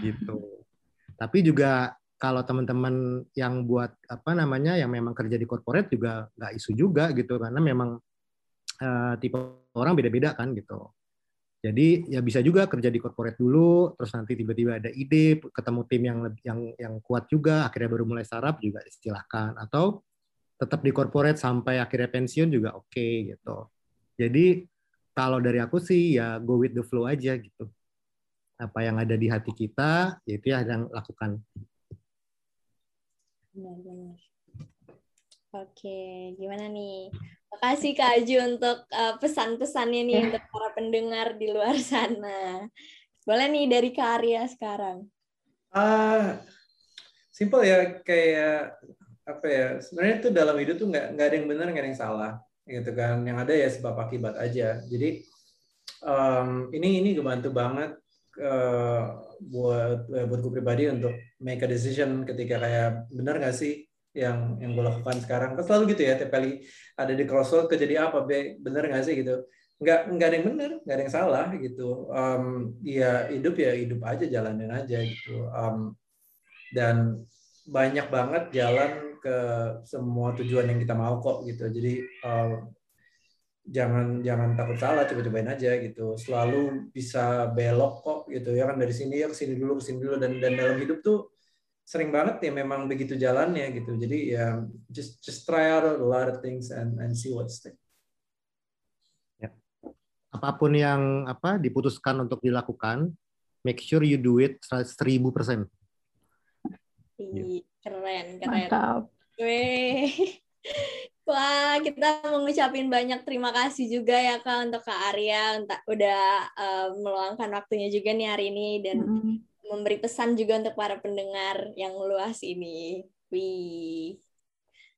Gitu. [LAUGHS] Tapi juga kalau teman-teman yang buat apa namanya yang memang kerja di corporate juga nggak isu juga gitu. Karena memang uh, tipe orang beda-beda kan gitu jadi ya bisa juga kerja di corporate dulu terus nanti tiba-tiba ada ide ketemu tim yang yang yang kuat juga akhirnya baru mulai startup juga istilahkan atau tetap di corporate sampai akhirnya pensiun juga oke okay, gitu jadi kalau dari aku sih ya go with the flow aja gitu. Apa yang ada di hati kita, ya yang lakukan. Benar-benar. Oke, gimana nih? Makasih Kak Aju untuk uh, pesan-pesannya nih yeah. untuk para pendengar di luar sana. Boleh nih dari Kak Arya sekarang. Uh, simple ya, kayak apa ya? Sebenarnya itu dalam hidup tuh nggak nggak ada yang benar, nggak ada yang salah gitu kan yang ada ya sebab akibat aja jadi um, ini ini kebantu banget uh, buat uh, buat gue pribadi untuk make a decision ketika kayak benar gak sih yang yang gue lakukan sekarang. Kan selalu gitu ya tiap kali ada di crossroad kejadi apa be? Bener gak sih gitu? Nggak nggak ada yang benar nggak ada yang salah gitu. Um, ya hidup ya hidup aja jalanin aja gitu. Um, dan banyak banget jalan ke semua tujuan yang kita mau kok gitu. Jadi uh, jangan jangan takut salah, coba-cobain aja gitu. Selalu bisa belok kok gitu ya. Kan dari sini ya ke sini dulu ke sini dulu. Dan dan dalam hidup tuh sering banget ya memang begitu jalannya gitu. Jadi ya just just try out a lot of things and and see what stick. Ya. Apa pun yang apa diputuskan untuk dilakukan, make sure you do it seribu persen. Keren, keren. Mantap. Weh. [LAUGHS] Wah, kita mengucapin banyak terima kasih juga ya Kak untuk Kak Arya untuk udah uh, meluangkan waktunya juga nih hari ini dan mm. Memberi pesan juga untuk para pendengar yang luas ini. Wih.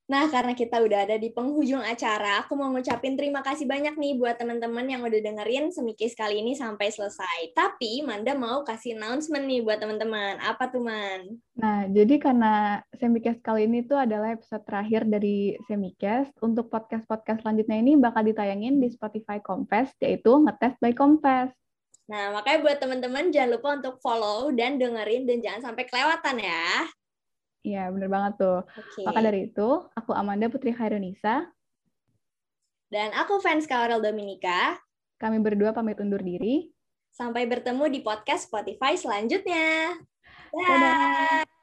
Nah, karena kita udah ada di penghujung acara, aku mau ngucapin terima kasih banyak nih buat teman-teman yang udah dengerin Semikis kali ini sampai selesai. Tapi Manda mau kasih announcement nih buat teman-teman. Apa tuh, Man? Nah, jadi karena Semikes kali ini tuh adalah episode terakhir dari Semikes, untuk podcast-podcast selanjutnya ini bakal ditayangin di Spotify Confess, yaitu Ngetest by Confess. Nah, makanya buat teman-teman jangan lupa untuk follow dan dengerin dan jangan sampai kelewatan ya. Iya, bener banget tuh. Oke. Maka dari itu, aku Amanda Putri Khairunisa. Dan aku fans Kawarel Dominika. Kami berdua pamit undur diri. Sampai bertemu di podcast Spotify selanjutnya. Dadah.